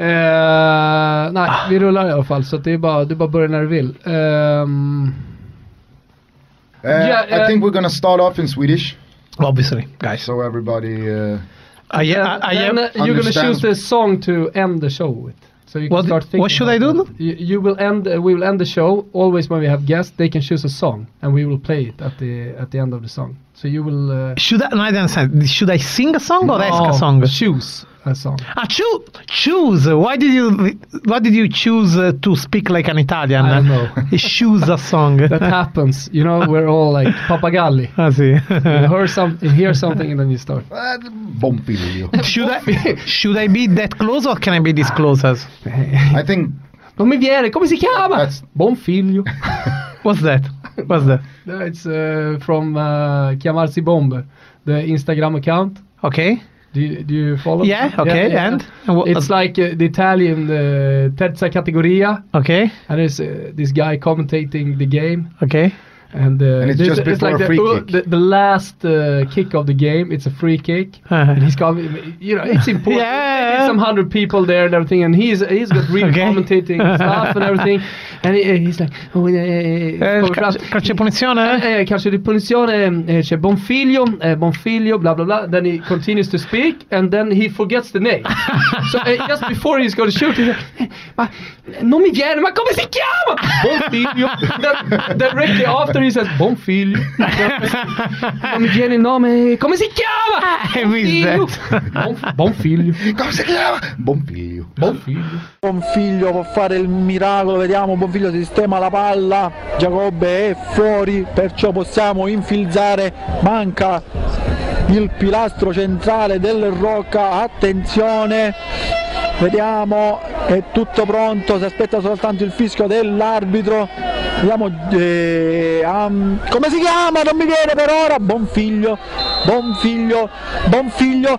Eh, nej, vi rullar i alla fall så att det är bara, du bara börjar när du vill. Ehm, Uh, Yeah, I uh, think we're gonna start off in Swedish, Obviously, guys. so everybody. Uh, I, I, I then am. uh, you're gonna choose the song to end the show with. So you can What- start thinking what should I do? You, you will end. Uh, we will end the show always when we have guests. They can choose a song and we will play it at the at the end of the song. So you will. Uh, Should I? No, I don't understand. Should I sing a song or ask a song? Choose a song. Ah, choose. Choose. Why did you? Why did you choose uh, to speak like an Italian? I don't know. choose a song. That happens. You know, we're all like papagalli. I see. You hear some, you hear something, and then you start. uh, Bomfilio. should I? Should I be that close or can I be this close as? I think Non mi viene, come si chiama? That's- Buon figlio. What's that? What's that? No, it's uh, from uh, Chiamarsi Bomber, the Instagram account. Okay. Do you, do you follow? Yeah, okay, and? And it's like uh, the Italian uh, terza categoria, Okay. and there's uh, this guy commentating the game, Okay. And, uh, And it's this- just before like a free the, kick. The, the last uh, kick of the game. It's a free kick, and he's coming. You know, it's important. Yeah. There's some hundred people there and everything, and he's he's got real Okay. commentating stuff and everything, and he, he's like, oh, eh, eh, Eh, come calcio, fram- calcio di punizione? eh, calcio di punizione, eh, c'è Bonfiglio, eh, Bonfiglio, blah blah blah. Then he continues to speak, and then he forgets the name. so eh, just before he's going to shoot, he's like, eh, ma non mi viene, ma come si chiama? Bonfiglio. then directly after he says Bonfiglio. non mi viene il nome, come si chiama? I missed that. Bonf- Bonfiglio. Come si chiama? Bomfilio. Bonfiglio. Bonfiglio può fare il miracolo, vediamo, Bonfiglio sistema la palla, Giacobbe è fuori, perciò possiamo infilzare, manca il pilastro centrale del Rocca, attenzione, vediamo, è tutto pronto, si aspetta soltanto il fischio dell'arbitro, vediamo, eh, am- come si chiama? Non mi viene per ora, Bonfiglio, Bonfiglio, Bonfiglio,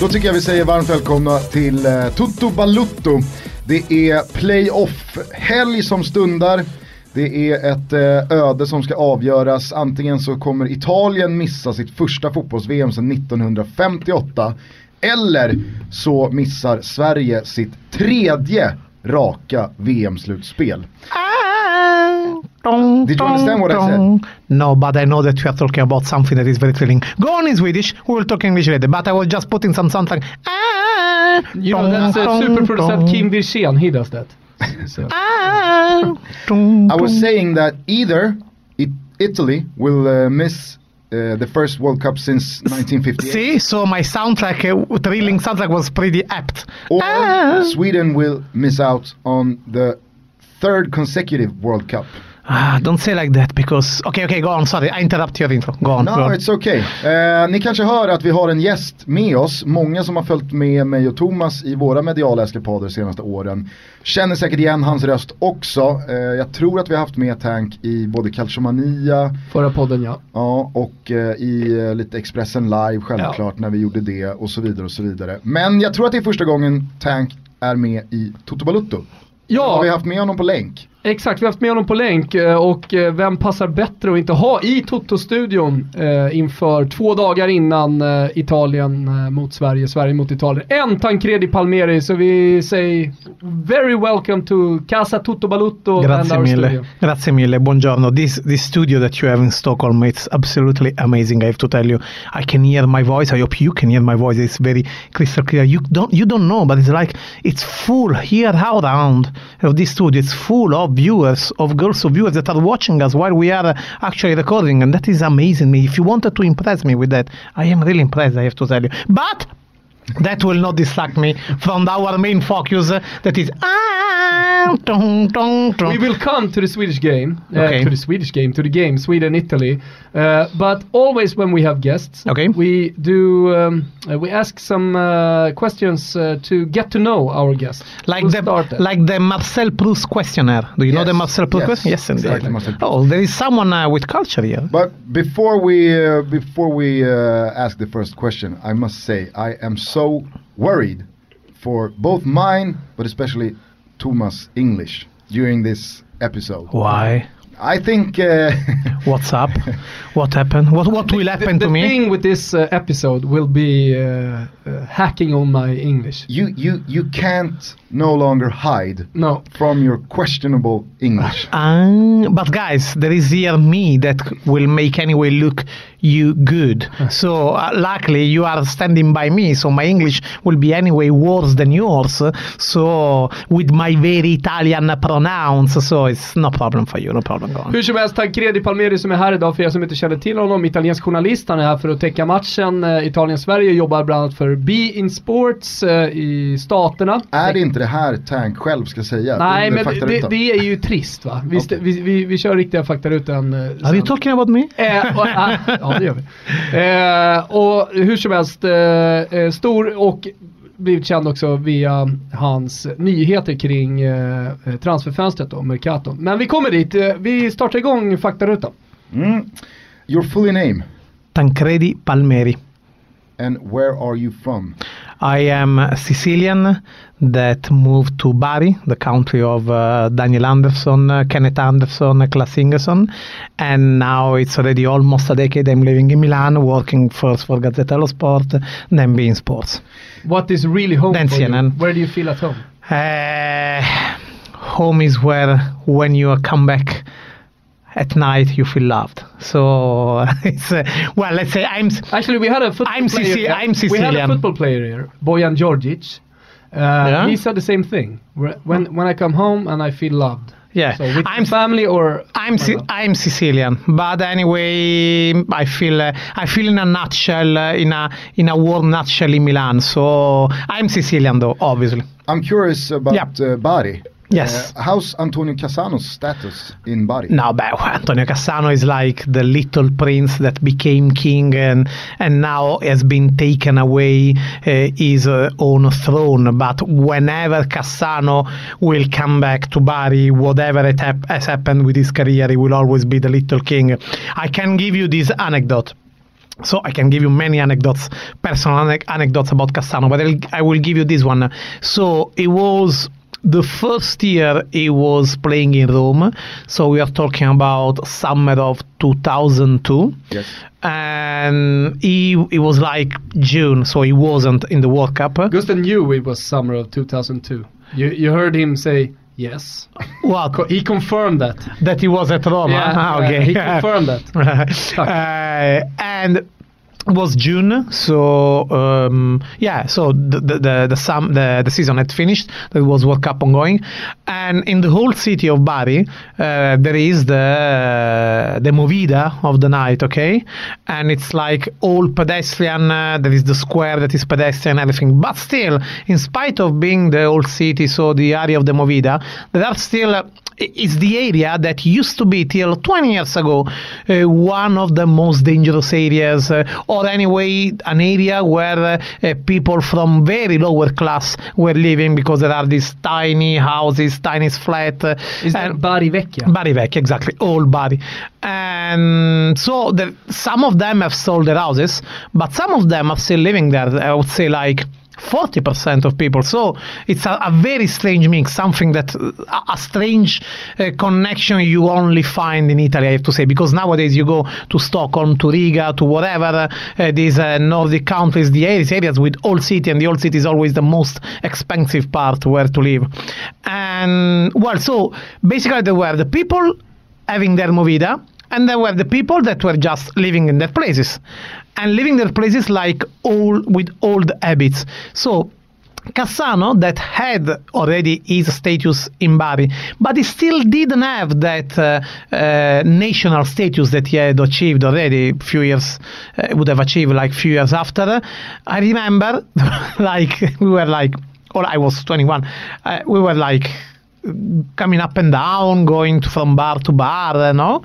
Då tycker jag vi säger varmt välkomna till eh, Toto Balutto. Det är playoff-helg som stundar. Det är ett eh, öde som ska avgöras. Antingen så kommer Italien missa sitt första fotbolls-VM sedan 1958. Eller så missar Sverige sitt tredje raka VM-slutspel. Did you understand what I said? No, but I know that you are talking about something that is very thrilling. Go on in Swedish, we will talk English later, but I was just putting some something. Ah, You know, that's uh, super producent Kim Wirsén, he does that. So. Ah, I was saying that either it, Italy will uh, miss uh, the first World Cup since 1958. See, so my soundtrack, uh, thrilling soundtrack was pretty apt. Or Ah. Sweden will miss out on the third consecutive World Cup. Ah, don't say like that because. Okay, okay, go on. Sorry, I interrupt your intro. Go on. No, go on. it's okay. Eh, ni kanske hör att vi har en gäst med oss. Många som har följt med mig och Thomas i våra mediala eskapader de senaste åren känner säkert igen hans röst också. Eh, jag tror att vi har haft med Tank i både Calciomania Förra podden ja. ja, och eh, i eh, lite Expressen live självklart när vi gjorde det och så vidare och så vidare. Men jag tror att det är första gången Tank är med i Toto Balutto. Har vi Ja, haft med honom på länk? Exakt. Vi har haft med honom på länk eh, och eh, vem passar bättre att inte ha i Toto-studion eh, inför två dagar innan Italien mot Sverige, Sverige mot Italien. En Tancredi Palmeri, så vi säger very welcome to Casa Toto Balutto Grazie mille. studio. Grazie mille. Buongiorno. This this studio that you have in Stockholm, it's absolutely amazing. I have to tell you. I can hear my voice. I hope you can hear my voice. It's very crystal clear. You don't you don't know, but it's like it's full here around of this studio. It's full of viewers, of girls of viewers that are watching us while we are uh, actually recording, and that is amazing me. If you wanted to impress me with that, I am really impressed. I have to tell you. But that will not distract me from our main focus uh, that is ah. We will come to the Swedish game, uh, Okay. to the Swedish game, to the game, Sweden Italy. Uh, but always when we have guests, Okay. we do um, uh, we ask some uh, questions uh, to get to know our guests. Like We'll the start like the Marcel Proust questionnaire. Do you know the Marcel Proust yes, question? Yes, indeed. exactly, Marcel Oh, there is someone uh, with culture here. But before we uh, before we uh, ask the first question, I must say I am so worried for both mine, but especially Thomas English during this episode. Why? I think uh, What's up? what happened? What what will happen the to me? The thing with this uh, episode will be uh, uh, hacking on my English. you you you can't no longer hide No, from your questionable English. Um, but guys, there is here me that will make anyway look you good. So uh, luckily you are standing by me, so my English will be anyway worse than yours. So with my very Italian pronouns, so it's no problem for you, no problem. Go on. Hur som helst, Tancredi Palmeri som är här idag för er som inte känner till honom, italiensk journalist. Han är här för att täcka matchen. Eh, Italien-Sverige jobbar bland annat för Be In Sports eh, i Staterna. är det inte det här Tank själv ska säga? Nej, men det, det är ju trist va? Vi, st- vi, vi, vi kör riktiga faktarutan eh, Are you talking about me? Eh, och, ah, ja, det gör vi. Eh, och hur som helst, eh, eh, stor och blivit känd också via hans nyheter kring eh, eh, transferfönstret och Mercato. Men vi kommer dit. Eh, vi startar igång faktarutan. Mm. Your fully name Tancredi Palmeri. and where are you from? I am a Sicilian that moved to Bari, the country of uh, Daniel Andersson, uh, Kennet Andersson, uh, Klas Ingesson, and now it's already almost a decade I'm living in Milan, working first for Gazzetta dello Sport, then beIN Sports. What is really home Then for you? Where do you feel at home? Uh, home is where when you come back at night you feel loved. So it's uh, well, let's say I'm Actually, we had a football I'm player. Sici- I'm We had a football player here, Bojan Djordjic. Uh, Yeah? He said the same thing. When when I come home and I feel loved. Yeah, So with I'm- family or I'm or Si- not? I'm Sicilian, but anyway, I feel uh, I feel in a nutshell uh, in a in a warm nutshell in Milan. So I'm Sicilian though, obviously. I'm curious about Yeah. uh, Bari. Yes. Uh, how's Antonio Cassano's status in Bari? No, but Antonio Cassano is like the little prince that became king and and now has been taken away uh, his uh, own throne. But whenever Cassano will come back to Bari, whatever it hap- has happened with his career, he will always be the little king. I can give you this anecdote. So I can give you many anecdotes, personal anecdotes about Cassano, but I'll, I will give you this one. So it was the first year he was playing in Rome. So we are talking about summer of 2002. Yes. And he, it was like June, so he wasn't in the World Cup. Gusten knew it was summer of 2002. You you heard him say yes. What? Co- he confirmed that. that he was at Rome. Yeah, Ah, yeah, okay. he confirmed that. uh, and it was June, so um, yeah, so the the the the, sum, the the season had finished. There was World Cup ongoing, and in the whole city of Bari, uh, there is the the movida of the night, okay, and it's like all pedestrian. Uh, there is the square that is pedestrian, everything, but still, in spite of being the old city, so the area of the movida, there are still. It's the area that used to be till 20 years ago uh, one of the most dangerous areas uh, or anyway an area where uh, uh, people from very lower class were living because there are these tiny houses tiny flat uh, Is that Bari Vecchia? Bari Vecchia, exactly, old Bari. And so the, some of them have sold their houses, but some of them are still living there. I would say like 40% of people. So it's a, a very strange mix, something that a, a strange uh, connection you only find in Italy, I have to say, because nowadays you go to Stockholm, to Riga, to whatever uh, these uh, Nordic countries, the areas, areas with old city, and the old city is always the most expensive part where to live. And well, so basically there were the people having their movida, and there were the people that were just living in their places, and living their places like all with old habits. So. Cassano, that had already his status in Bari, but he still didn't have that uh, uh, national status that he had achieved already a few years, uh, would have achieved like few years after. I remember, like, we were like, well, I was 21, uh, we were like coming up and down, going from bar to bar, you know.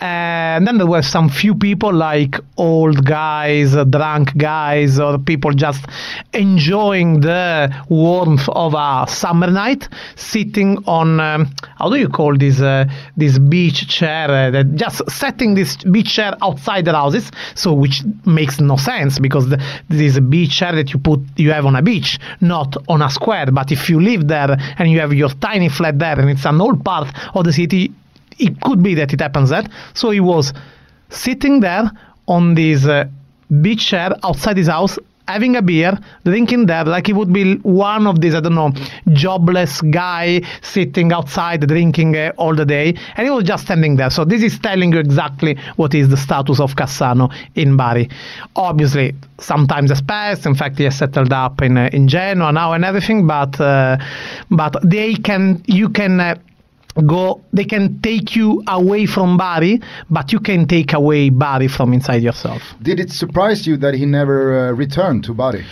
And then there were some few people like old guys, uh, drunk guys, or people just enjoying the warmth of a summer night, sitting on um, how do you call this uh, this beach chair? Uh, just setting this beach chair outside the houses, so which makes no sense because the, this is a beach chair that you put you have on a beach, not on a square. But if you live there and you have your tiny flat there, and it's an old part of the city, it could be that it happens that. So he was sitting there on this uh, beach chair outside his house, having a beer, drinking there, like he would be one of these, I don't know, jobless guy sitting outside drinking uh, all the day, and he was just standing there. So this is telling you exactly what is the status of Cassano in Bari. Obviously, sometimes has passed. In fact, he has settled up in uh, in Genoa now and everything, but uh, but they can you can. Go they can take you away from Bari but you can take away Bari from inside yourself Did it surprise you that he never uh, returned to Bari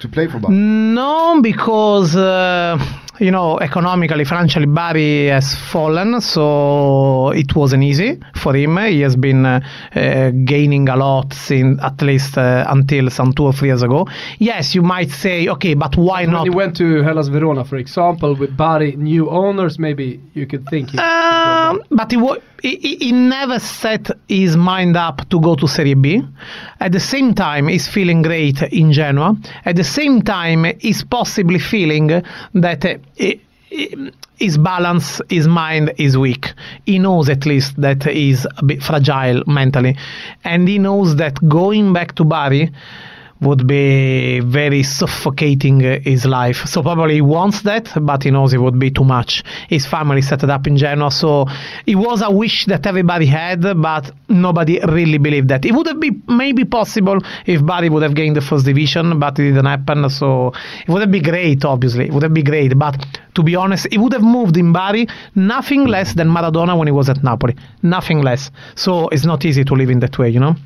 to play for Bari? no because uh, you know economically financially Bari has fallen so it wasn't easy for him. He has been uh, uh, gaining a lot since at least uh, until some two or three years ago. Yes you might say okay but why When not? he went to Hellas Verona, for example, with Bari new owners, maybe you could think. Um, but he, wa- he, he- never set his mind up to go to Serie B. At the same time, he's feeling great in Genoa. At the same time, he's possibly feeling that uh, he- his balance, his mind is weak. He knows at least that he's a bit fragile mentally. And he knows that going back to Bari would be very suffocating uh, his life. So probably he wants that, but he knows it would be too much. His family set it up in Genoa, so it was a wish that everybody had, but nobody really believed that. It would have been maybe possible if Bari would have gained the first division, but it didn't happen. So it would have been great, obviously. It would have been great, but to be honest, it would have moved in Bari nothing less than Maradona when he was at Napoli. Nothing less. So it's not easy to live in that way, you know?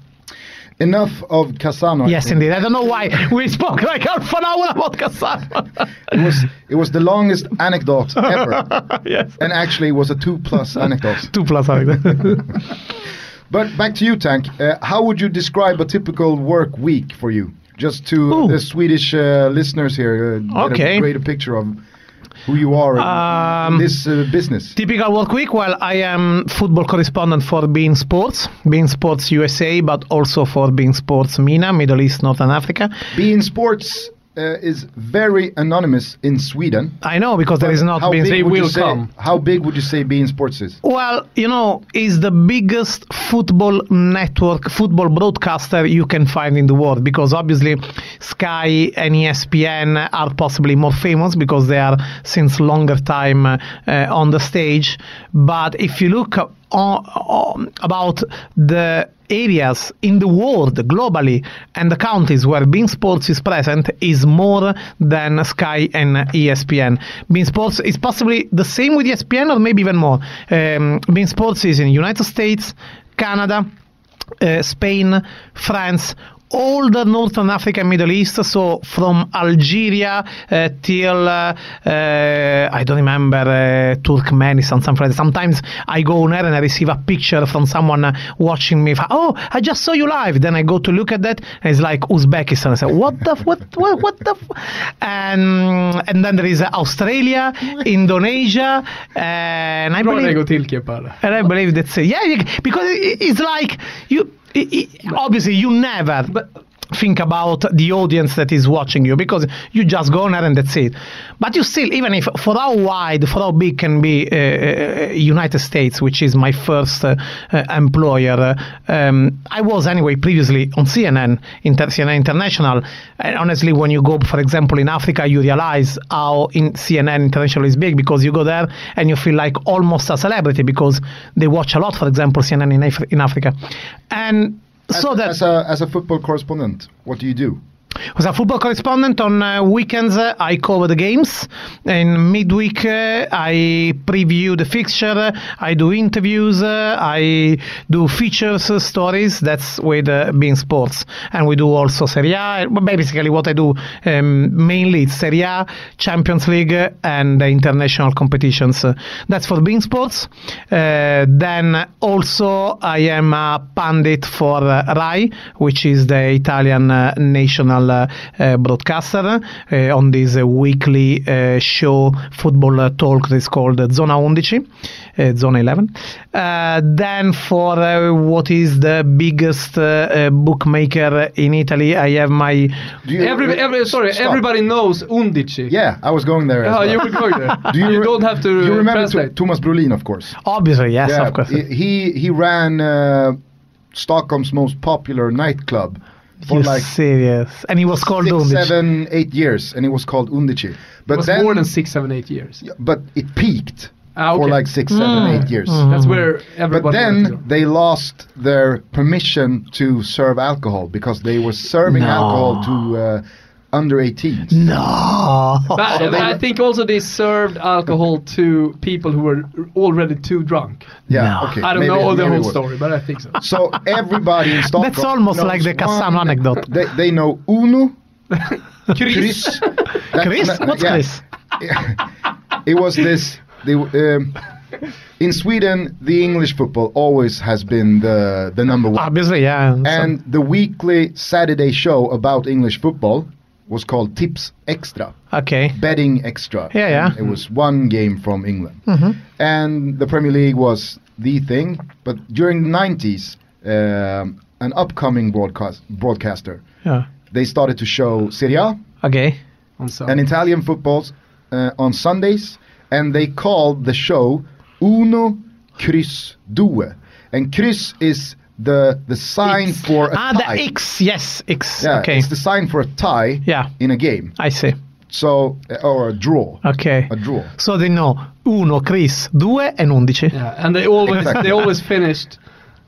Enough of Cassano. I Yes, think. indeed. I don't know why we spoke like half an hour about Cassano. It was it was the longest anecdote ever, yes. and actually it was a two plus anecdote. Two plus. anecdote. But back to you, Tank. Uh, how would you describe a typical work week for you? Just to Ooh. the Swedish uh, listeners here, uh, get a greater picture of who you are in- Um, in this uh, business. Typical work week. Well, I am football correspondent for Bein Sports, Bein Sports USA, but also for Bein Sports MENA, Middle East, Northern Africa. beIN Sports uh, is very anonymous in Sweden. I know because there is not how big They would you will say, come. How big would you say beIN Sports is? Well, you know, is the biggest football network, football broadcaster you can find in the world because obviously Sky and ESPN are possibly more famous because they are since longer time uh, on the stage. But if you look on, on, about the areas in the world globally and the countries where Bein Sports is present is more than Sky and ESPN. Bein Sports is possibly the same with ESPN or maybe even more. Um, Bein Sports is in United States, Canada, uh, Spain, France, all the Northern Africa and Middle East, so from Algeria uh, till uh, uh, I don't remember uh, Turkmenistan, something. Sometimes I go on air and I receive a picture from someone uh, watching me. Oh, I just saw you live. Then I go to look at that, and it's like Uzbekistan. I say, what the what what what the, f-? and and then there is Australia, Indonesia, and I believe det går till Kipar. and I believe that's it. Yeah, because it's like you. I i obviously, you never think about the audience that is watching you because you just go on there and that's it. But you still, even if for how wide, for how big can be uh, uh, United States, which is my first uh, uh, employer. Um, I was anyway previously on CNN, Inter- CNN International. And honestly, when you go, for example, in Africa, you realize how in CNN International is big because you go there and you feel like almost a celebrity because they watch a lot, for example, CNN in, Af- in Africa. And As, so that as a as a football correspondent, what do you do? Was a football correspondent. On uh, weekends, uh, I cover the games. In midweek, uh, I preview the fixture. I do interviews. Uh, I do features, uh, stories. That's with uh, beIN Sports. And we do also Serie A. Basically, what I do um, mainly is Serie A, Champions League, and international competitions. That's for beIN Sports. Uh, then also, I am a pundit for RAI, which is the Italian national uh, broadcaster, uh, on this uh, weekly uh, show, football uh, talk that is called Zona 11, uh, Zona 11. Uh, then for uh, what is the biggest uh, uh, bookmaker in Italy, I have my Do you- Every, every, sorry, Stop. everybody knows Undici. Yeah, I was going there. As Oh, well. you were going there. Do you, re- don't have to You remember translate. Th- Thomas Brolin, of course. obviously yes, yeah, of course. he he ran uh, Stockholm's most popular nightclub for You're like serious, and he was called six, Undic. seven, eight years, and it was called Undici. But it was then, more than six, seven, eight years. but it peaked Ah, for like six, seven, Mm. eight years. Mm. That's where everybody. But then they lost their permission to serve alcohol because they were serving No. alcohol to uh, under 18. No. But So they- I think also they served alcohol to people who were already too drunk. Yeah, No. okay. I don't maybe- know the whole was. story, but I think so. So everybody in Stockholm. That's almost knows like the Cassano one- anecdote. They, they know Uno, Chris. Chris. That- Chris? What's yeah. Chris? It was this. They, um, in Sweden, the English football always has been the the number one. Obviously, yeah. so- and the weekly Saturday show about English football was called Tips Extra, okay. betting extra. Yeah, yeah. And It was one game from England, hmm and the Premier League was the thing. But during the 90s, um, an upcoming broadcast broadcaster Yeah. they started to show Serie A Okay. On Sunday. and Italian footballs uh, on Sundays, and they called the show Uno Chris Due, and Chris is the the sign X. for a ah, tie. the X. Yes, X. Yeah, okay. it's the sign for a tie Yeah. in a game. I see. So uh, or a draw, Okay. a draw. So they know uno, Chris, due and undici. Yeah, and they always Exactly. they always finished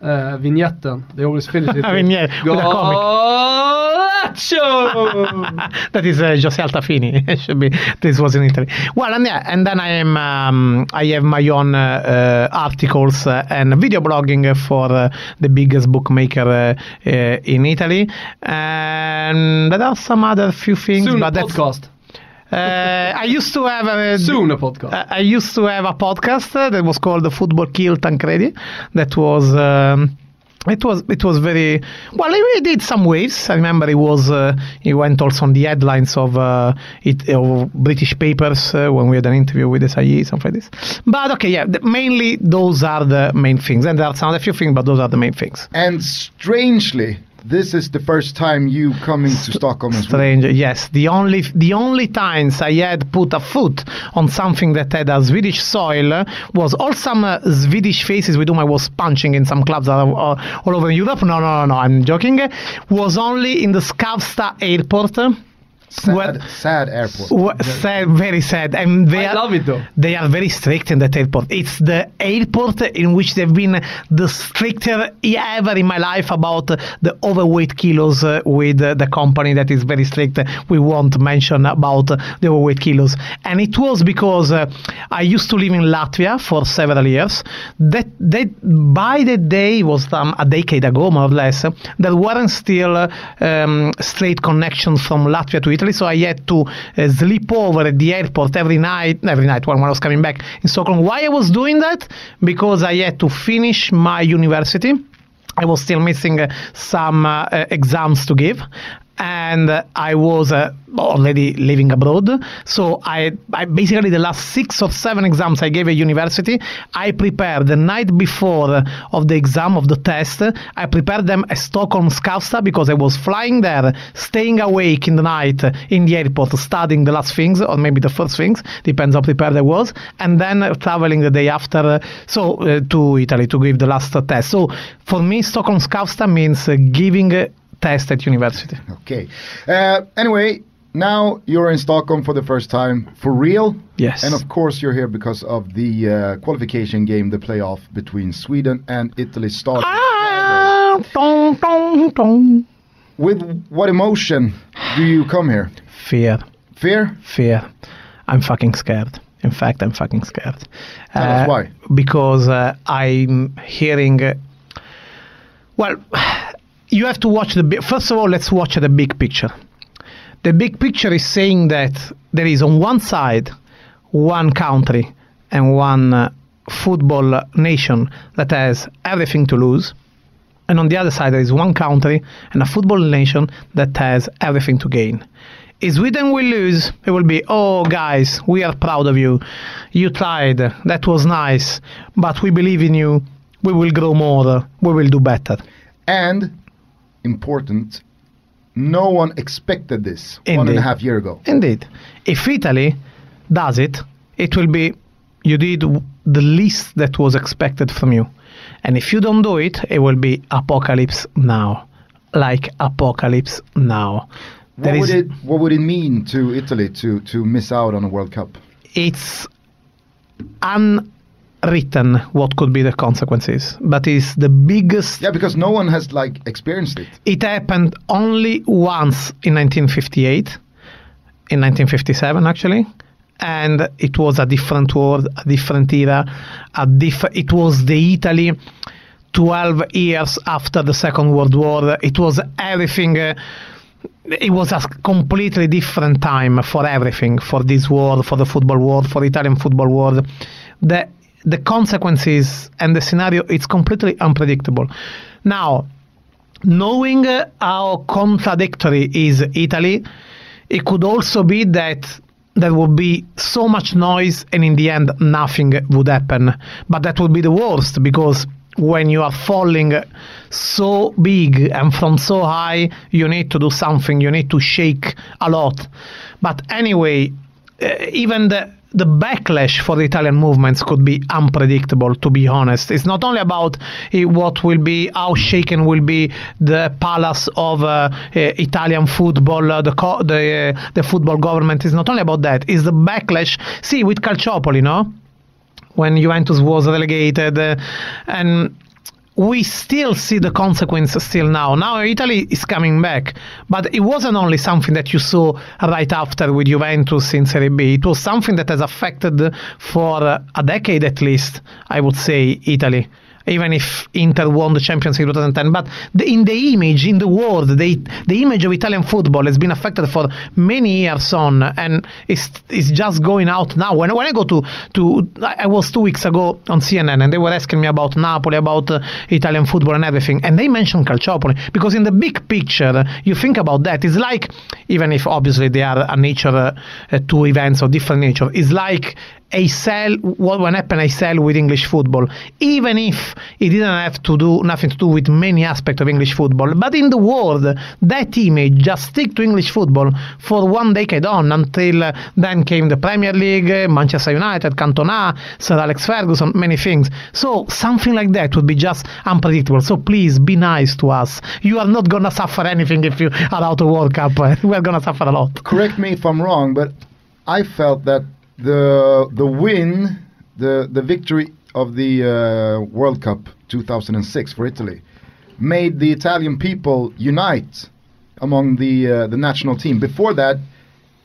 uh, vignetten. They always finished it. I mean, yeah, with a comic. Golazo! that is uh, Jose Altafini. Should be. This was in Italy. Well, and yeah, and then I am. Um, I have my own uh, uh, articles uh, and video blogging for uh, the biggest bookmaker in Italy, and there are some other few things. Soon but that's, podcast. uh, I used to have a Soon a podcast. I used to have a podcast that was called the Football Kill Tancredi. That was. Um, it was it was very well. He did some waves. I remember he was uh, he went also on the headlines of uh, it of British papers uh, when we had an interview with SIE something like this. But okay, yeah, mainly those are the main things, and there are some other few things, but those are the main things. And strangely, this is the first time you coming to Stockholm as well. Yes. The only the only times I had put a foot on something that had a Swedish soil was all some uh, Swedish faces with whom I was punching in some clubs all, all, all over Europe. No, no, no, no. I'm joking. Was only in the Skavsta airport. Sad, Well- sad airport. Wha- sad, very sad. And they I are, love it though. They are very strict in that airport. It's the airport in which they've been the stricter ever in my life about the overweight kilos uh, with uh, the company that is very strict. We won't mention about uh, the overweight kilos. And it was because uh, I used to live in Latvia for several years. That that by the day was um, a decade ago, more or less. There weren't still um, straight connections from Latvia to Italy, so I had to uh, sleep over at the airport every night. Every night when I was coming back in Stockholm. Why I was doing that? Because I had to finish my university. I was still missing uh, some uh, exams to give. And uh, I was uh, already living abroad, so I, I basically the last six or seven exams I gave at university, I prepared the night before of the exam of the test. I prepared them at Stockholm Skavsta because I was flying there, staying awake in the night in the airport, studying the last things or maybe the first things, depends how prepared I was, and then uh, traveling the day after, uh, so uh, to Italy to give the last uh, test. So for me, Stockholm Skavsta means uh, giving a test at university. Okay. Uh, anyway, now you're in Stockholm for the first time for real. Yes. And of course, you're here because of the uh, qualification game, the playoff between Sweden and Italy started. Ah, dong, dong, dong. With what emotion do you come here? Fear. Fear? fear. I'm fucking scared. In fact, I'm fucking scared. Tell us why. Because uh, I'm hearing. Uh, well, you have to watch the. First of all, let's watch the big picture. The big picture is saying that there is on one side one country and one uh, football nation that has everything to lose. And on the other side, there is one country and a football nation that has everything to gain. If Sweden will lose, it will be, oh, guys, we are proud of you. You tried. That was nice. But we believe in you. We will grow more. We will do better. And important, no one expected this one and a Indeed. half year ago. Indeed. If Italy does it, it will be you did the least that was expected from you. And if you don't do it, it will be apocalypse now. Like apocalypse now. What would it what would it mean to Italy to to miss out on a World Cup? it's unwritten what could be the consequences, but it's the biggest. Yeah, because no one has like experienced it. It happened only once in 1958, in 1957 actually, and it was a different world, a different era, a diff- It was the Italy. 12 years after the Second World War, it was everything. Uh, it was a completely different time for everything for this world for the football world for the italian football world the the consequences and the scenario it's completely unpredictable. Now knowing how contradictory is italy it could also be that there would be so much noise and in the end nothing would happen. But that would be the worst because when you are falling so big and from so high you need to do something you need to shake a lot. But anyway uh, even the the backlash for the Italian movements could be unpredictable, to be honest. It's not only about eh, what will be, how shaken will be the palace of uh, Italian football, the co- the the football government. It's not only about that. It's the backlash. See, with Calciopoli, no, when Juventus was relegated, and we still see the consequences still now. Now Italy is coming back, but it wasn't only something that you saw right after with Juventus in Serie B. It was something that has affected for a decade at least, I would say, Italy. Even if Inter won the Champions League 2010, but the, in the image, in the world, the the image of Italian football has been affected for many years on, and it's it's just going out now. When when I go to to I was two weeks ago on CNN, and they were asking me about Napoli, about uh, Italian football and everything, and they mentioned Calciopoli because in the big picture, you think about that. It's like even if obviously they are a nature uh, uh, two events of different nature, it's like Heysel what when happen Heysel with English football, even if it didn't have to do nothing to do with many aspects of English football. But in the world, that image just stick to English football for one decade on until uh, then came the Premier League, uh, Manchester United, Cantona, Sir Alex Ferguson, many things. So something like that would be just unpredictable. So please be nice to us. You are not gonna suffer anything if you are out of World Cup. we are gonna suffer a lot. Correct me if I'm wrong, but I felt that the the win, the the victory of the uh, World Cup 2006 for Italy, made the Italian people unite among the uh, the national team. Before that,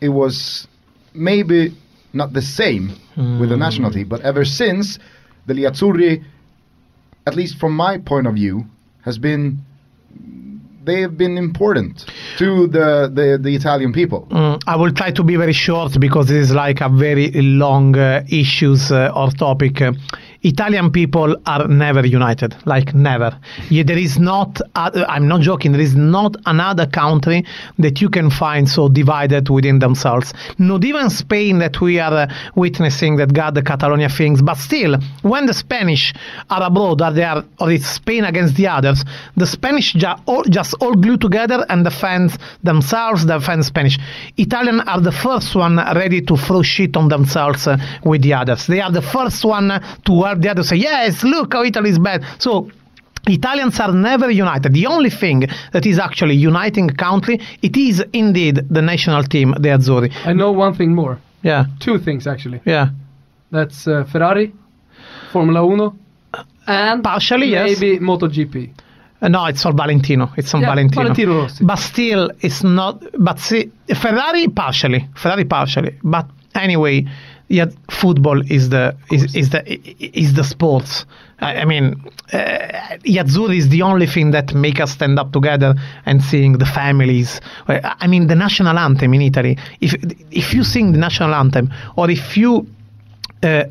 it was maybe not the same with the national team, but ever since, the gli Azzurri, at least from my point of view, has been they have been important to the the, the Italian people. Mm, I will try to be very short because this is like a very long uh, issues uh, or topic. Italian people are never united, like never. Yeah, there is not. Uh, I'm not joking. There is not another country that you can find so divided within themselves. Not even Spain that we are uh, witnessing that got the Catalonia things. But still, when the Spanish are abroad, or they are, or it's Spain against the others, the Spanish ju- all, just all glue together and defend themselves, defend Spanish. Italian are the first one ready to throw shit on themselves uh, with the others. They are the first one to the others say, yes, look how Italy is bad. So Italians are never united. The only thing that is actually uniting a country, it is indeed the national team, the Azzurri. I know one thing more. Yeah, Two things actually. yeah. That's uh, Ferrari, Formula Uno, and Partially, yes. maybe MotoGP. Uh, no, it's for Valentino. It's on Yeah, Valentino. Valentino Rossi. But still, it's not. But see, Ferrari partially. Ferrari partially. But anyway, yeah, football is the is, is the is the sports. I, I mean, uh, Yazzuri is the only thing that make us stand up together and seeing the families. Uh, I mean, the national anthem in Italy. If if you sing the national anthem, or if you uh,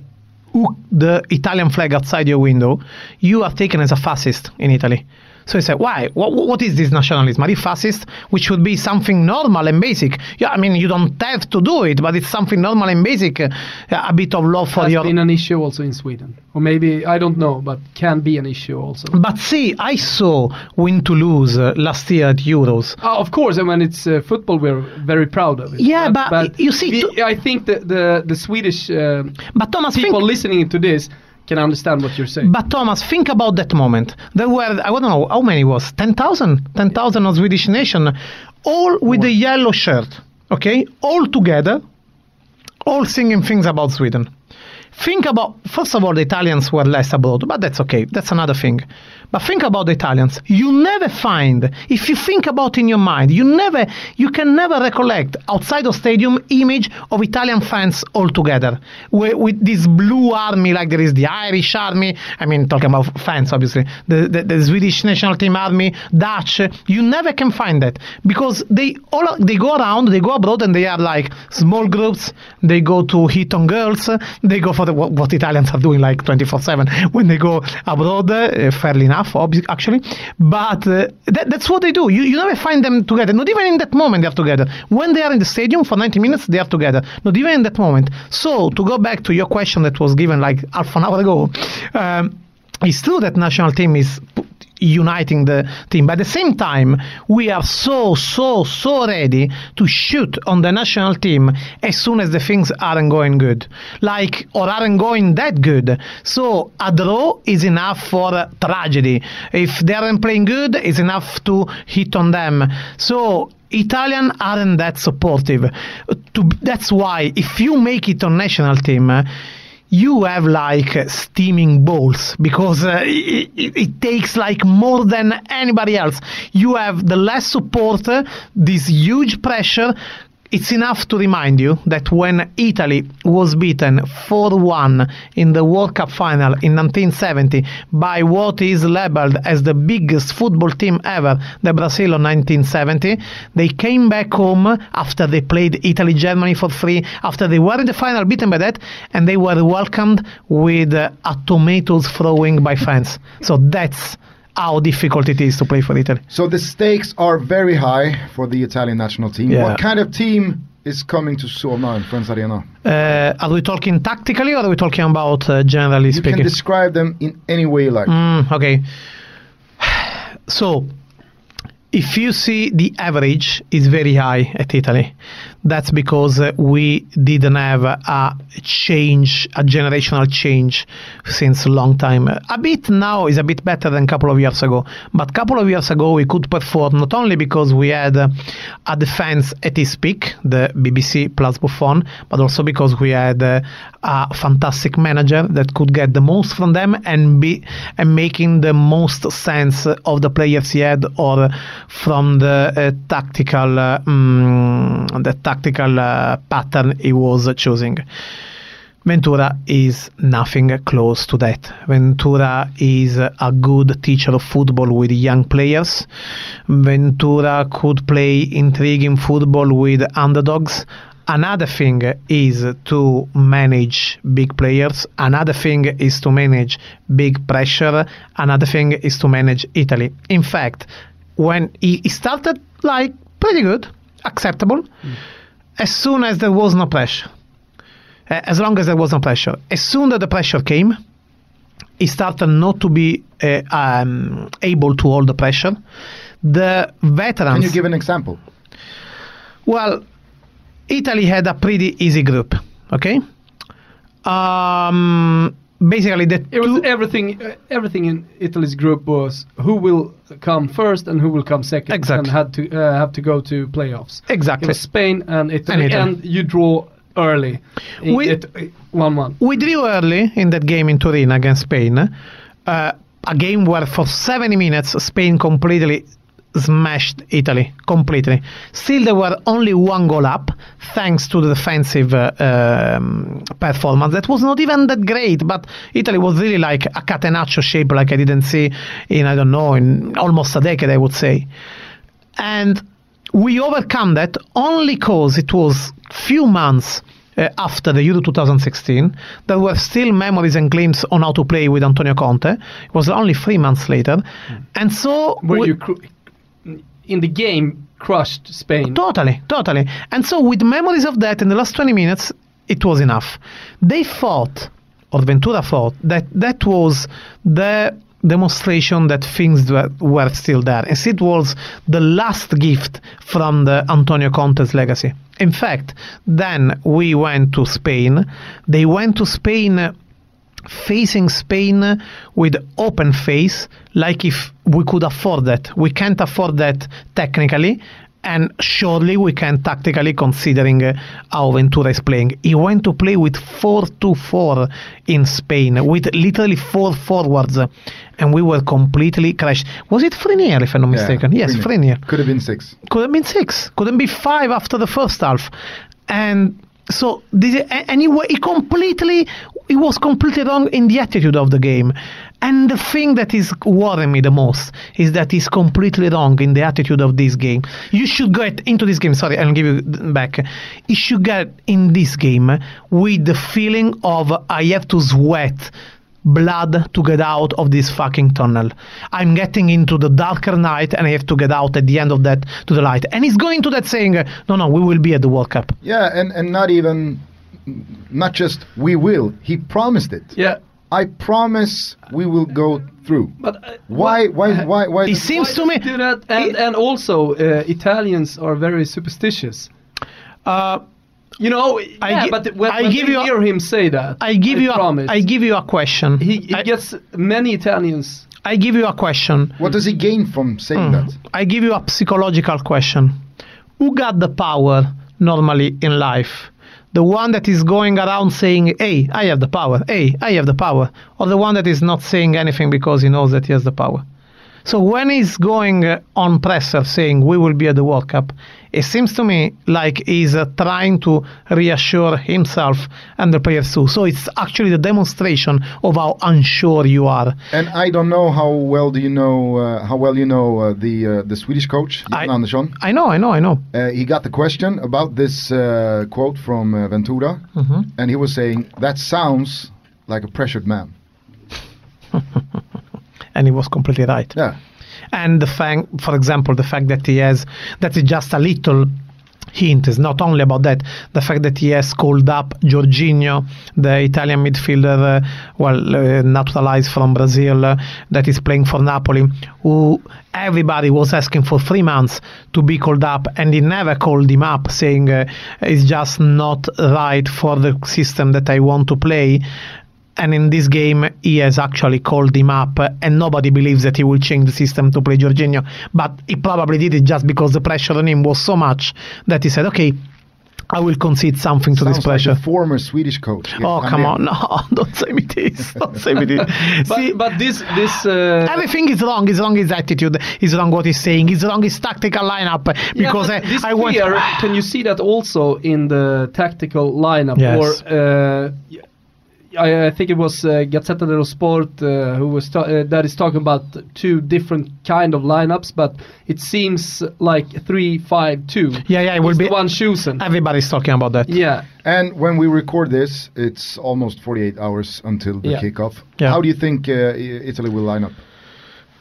hook the Italian flag outside your window, you are taken as a fascist in Italy. So he said, why? What, what is this nationalism? Are you fascist? Which would be something normal and basic. Yeah, I mean, you don't have to do it, but it's something normal and basic. Uh, a bit of love for Has your. been an issue also in Sweden, or maybe I don't know, but can be an issue also. But see, I saw win to lose uh, last year at Euros. Oh, of course, and when it's uh, football, we're very proud of it. Yeah, but you see, I think the the, the Swedish uh, But Thomas, think, people listening to this can understand what you're saying. But Thomas, think about that moment. There were, I don't know, how many was? 10,000? 10,000 of Swedish nation, all with the yellow shirt, okay? All together, all singing things about Sweden. Think about, first of all, the Italians were less abroad, but that's okay. That's another thing. But think about the Italians. You never find, if you think about in your mind, you never, you can never recollect outside of stadium image of Italian fans all together with, with this blue army, like there is the Irish army. I mean, talking about fans, obviously, the, the, the Swedish national team army, Dutch. You never can find that because they all they go around, they go abroad, and they are like small groups. They go to hit on girls. They go for the, what, what Italians are doing like 24/7 when they go abroad. Uh, fairly enough, obvi- actually, but uh, that, that's what they do. You, you never find them together. Not even in that moment they are together. When they are in the stadium for 90 minutes, they are together. Not even in that moment. So to go back to your question that was given like half an hour ago. Um, it's true that national team is uniting the team. But at the same time we are so so so ready to shoot on the national team as soon as the things aren't going good. Like or aren't going that good. So a draw is enough for tragedy. If they aren't playing good it's enough to hit on them. So Italian aren't that supportive. To, that's why if you make it on national team, uh, you have like steaming balls because uh, it, it, it takes like more than anybody else. You have the less support, uh, this huge pressure. It's enough to remind you that when Italy was beaten 4 1 in the World Cup final in 1970 by what is labeled as the biggest football team ever, the Brazil of 1970, they came back home after they played Italy Germany for free, after they were in the final beaten by that, and they were welcomed with uh, a tomatoes throwing by fans. So that's how difficult it is to play for Italy. So the stakes are very high for the Italian national team. Yeah. What kind of team is coming to Solna in Friends Arena? Uh, are we talking tactically or are we talking about uh, generally You speaking? can describe them in any way you like. Mm, okay. So, if you see the average is very high at Italy, that's because uh, we didn't have a change, a generational change since a long time. A bit now is a bit better than a couple of years ago, but a couple of years ago we could perform not only because we had uh, a defense at its peak, the BBC plus Buffon, but also because we had uh, a fantastic manager that could get the most from them and be and making the most sense of the players he had or from the uh, tactical uh, mm, the tactical uh, pattern he was choosing. Ventura is nothing close to that. Ventura is a good teacher of football with young players. Ventura could play intriguing football with underdogs. Another thing is to manage big players. Another thing is to manage big pressure. Another thing is to manage Italy. In fact, when he he started like pretty good, acceptable, as soon as there was no pressure, uh, as long as there was no pressure, as soon as the pressure came, he started not to be uh, um, able to hold the pressure. The veterans. Can you give an example? Well, Italy had a pretty easy group. Okay. Um, basically, the It was everything. Uh, everything in Italy's group was who will come first and who will come second, Exactly. and had to uh, have to go to playoffs. Exactly. Spain and Italy, And and, you draw early. We- it, one one. We drew early in that game in Turin against Spain. Uh, a game where for 70 minutes Spain completely smashed Italy completely. Still, there were only one goal up thanks to the defensive uh, um, performance. That was not even that great, but Italy was really like a catenaccio shape, like I didn't see in I don't know in almost a decade, I would say. And we overcome that only because it was few months uh, after the Euro 2016. There were still memories and claims on how to play with Antonio Conte. It was only three months later, and so Were we- you cru- in the game crushed Spain? Totally, totally. And so, with memories of that in the last 20 minutes, it was enough. They thought, or Ventura thought, that that was the demonstration that things were, were still there. As it was the last gift from the Antonio Conte's legacy. In fact, then we went to Spain. They went to Spain facing Spain with open face, like if we could afford that. We can't afford that technically, and surely we can tactically, considering uh, how Ventura is playing. He went to play with 4 2 4 in Spain, with literally four forwards, uh, and we were completely crashed. Was it Frenier, if I'm not mistaken? yes, Frenier Could have been six. could have been six, couldn't be five after the first half, and so this a- and he, wa- he completely he was completely wrong in the attitude of the game. And the thing that is worrying me the most is that he's completely wrong in the attitude of this game. You should get into this game. Sorry, I'll give you back. You should get in this game with the feeling of I have to sweat blood to get out of this fucking tunnel. I'm getting into the darker night and I have to get out at the end of that to the light. And he's going to that saying, no, no, we will be at the World Cup. Yeah, and, and not even, not just we will. He promised it. Yeah, I promise we will go through. but uh, Why? Why? Why? Why? It does- seems to me. do that? And and also uh, Italians are very superstitious. Uh, You know, I yeah, gi- but when, I when give we you a- hear him say that, I give you promise, a, I give you a question. he, he I, gets many Italians. I give you a question. What does he gain from saying that? I give you a psychological question. Who got the power normally in life? The one that is going around saying, hey, I have the power, hey, I have the power, or the one that is not saying anything because he knows that he has the power? So when he's going uh, on presser saying we will be at the World Cup, it seems to me like he's uh, trying to reassure himself and the players too. So it's actually the demonstration of how unsure you are. And I don't know how well do you know uh, how well you know uh, the uh, the Swedish coach Jan I- Andersson. I know, I know, I know. Uh, he got the question about this uh, quote from uh, Ventura, Mm-hmm. and he was saying that sounds like a pressured man. And he was completely right. Yeah, and the fact, for example, the fact that he has that is just a little hint is not only about that. The fact that he has called up Jorginho, the Italian midfielder, uh, well, uh, naturalized from Brazil, uh, that is playing for Napoli, who everybody was asking for three months to be called up, and he never called him up, saying uh, it's just not right for the system that I want to play and in this game he has actually called him up uh, and nobody believes that he will change the system to play Jorginho but he probably did it just because the pressure on him was so much that he said okay I will concede something to sounds this like pressure the former Swedish coach. oh come on no don't say me this don't say me this But See, but this this uh, everything is wrong. Is wrong his attitude. Is wrong what he's saying. Is wrong his tactical lineup. Because but I, this I went. fear, can you see that also in the tactical lineup? Yes. Or uh, I, I think it was uh, Gazzetta dello Sport uh, who was ta- uh, that is talking about two different kind of lineups, but it seems like three five two. Yeah, yeah, it will be- one chosen. Everybody's talking about that. yeah. And when we record this, it's almost 48 hours until the Yeah. kickoff. Yeah. How do you think uh, Italy will line up?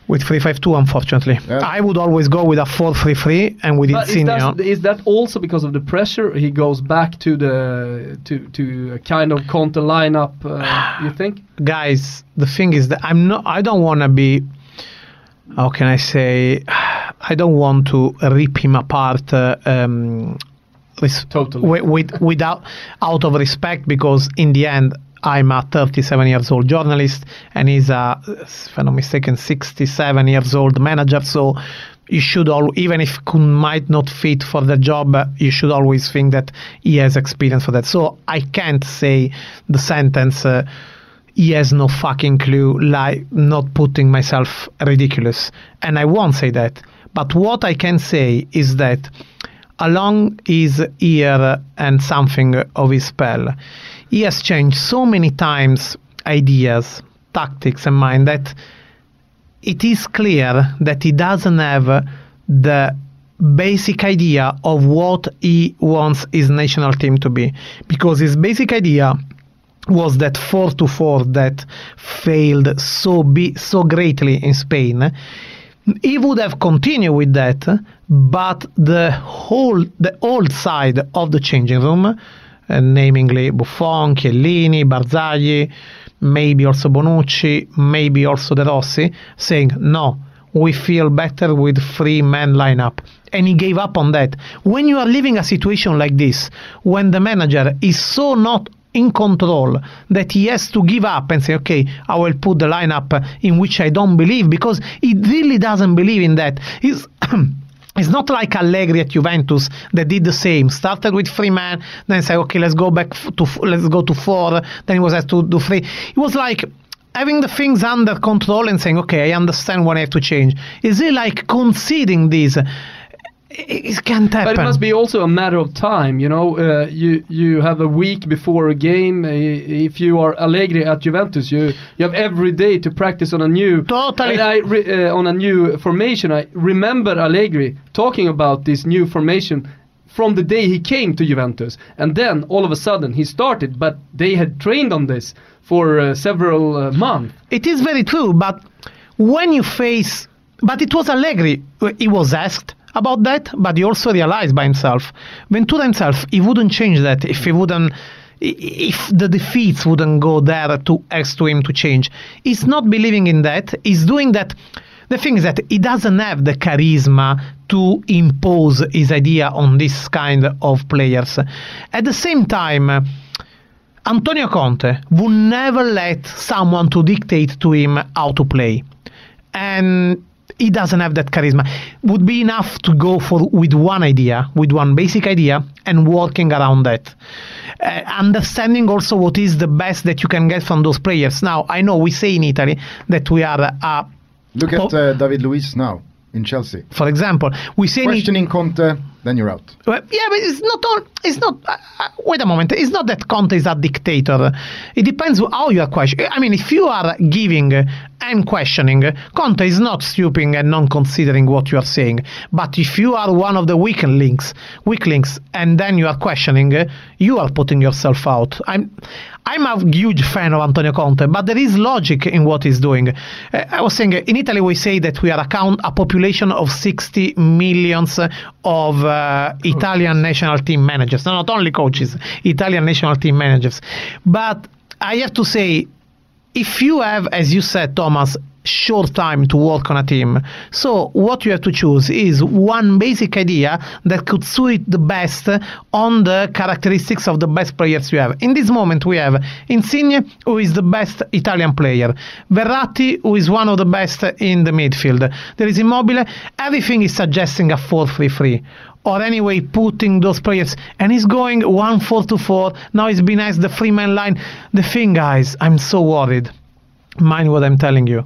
With 3-5-2, unfortunately. Yeah. I would always go with a 4-3-3 and with But is that, is that also because of the pressure? He goes back to the to to a kind of counter lineup. Uh, you think? guys the thing is that i'm not i don't want to be how can i say i don't want to rip him apart uh, um res- Totally. wi- with, without out of respect because in the end i'm a 37 years old journalist and he's a if i'm not mistaken 67 years old manager so you should all even if Kun might not fit for the job you should always think that he has experience for that so i can't say the sentence uh, he has no fucking clue, like not putting myself ridiculous. And I won't say that. But what I can say is that along his year and something of his spell, he has changed so many times ideas, tactics, and mind that it is clear that he doesn't have the basic idea of what he wants his national team to be. Because his basic idea was that 4 to 4 that failed so be, so greatly in Spain. He would have continued with that but the whole the old side of the changing room uh, namely Buffon, Chiellini, Barzagli maybe also Bonucci maybe also De Rossi saying no we feel better with three man lineup. And he gave up on that. When you are living a situation like this when the manager is so not in control that he has to give up and say okay i will put the lineup in which i don't believe because he really doesn't believe in that. He's It's not like Allegri at Juventus that did the same. Started with three men, then said, "Okay, let's go back to let's go to four. Then he was asked to do three. It was like having the things under control and saying, "Okay, I understand what I have to change." Is it like conceding this? It, can't happen. But it must be also a matter of time, you know. Uh, you you have a week before a game. Uh, if you are Allegri at Juventus, you you have every day to practice on a new Totally. I uh, on a new formation. I remember Allegri talking about this new formation from the day he came to Juventus, and then all of a sudden he started. But they had trained on this for uh, several uh, months. It is very true, but when you face, but it was Allegri. He was asked about that, but he also realized by himself, Ventura himself, he wouldn't change that if he wouldn't. If the defeats wouldn't go there to ask to him to change, he's not believing in that. He's doing that. The thing is that he doesn't have the charisma to impose his idea on this kind of players. At the same time, Antonio Conte would never let someone to dictate to him how to play. And he doesn't have that charisma. Would be enough to go for with one idea, with one basic idea, and working around that. Uh, understanding also what is the best that you can get from those players. Now, I know we say in Italy that we are, uh, Look at uh, David Luiz now in Chelsea. for example, we say in Questioning Conte, then you're out. Well, yeah, but it's not all. It's not. Uh, uh, wait a moment. It's not that Conte is a dictator. It depends how you are questioning. I mean, if you are giving and questioning, Conte is not stupid and non considering what you are saying. But if you are one of the weak links, weak links, and then you are questioning, you are putting yourself out. I'm. I'm a huge fan of Antonio Conte, but there is logic in what he's doing. Uh, I was saying in Italy we say that we are a, count, a population of 60 millions of uh, Uh, Italian national team managers, no, not only coaches, Italian national team managers. But I have to say, if you have, as you said, Thomas, short time to work on a team, so what you have to choose is one basic idea that could suit the best on the characteristics of the best players you have. In this moment, we have Insigne, who is the best Italian player, Verratti, who is one of the best in the midfield. There is Immobile. Everything is suggesting a 4-3-3 or anyway putting those players and he's going 1 4 to 4 now he's been asked the free man line. The thing guys i'm so worried. Mind what i'm telling you.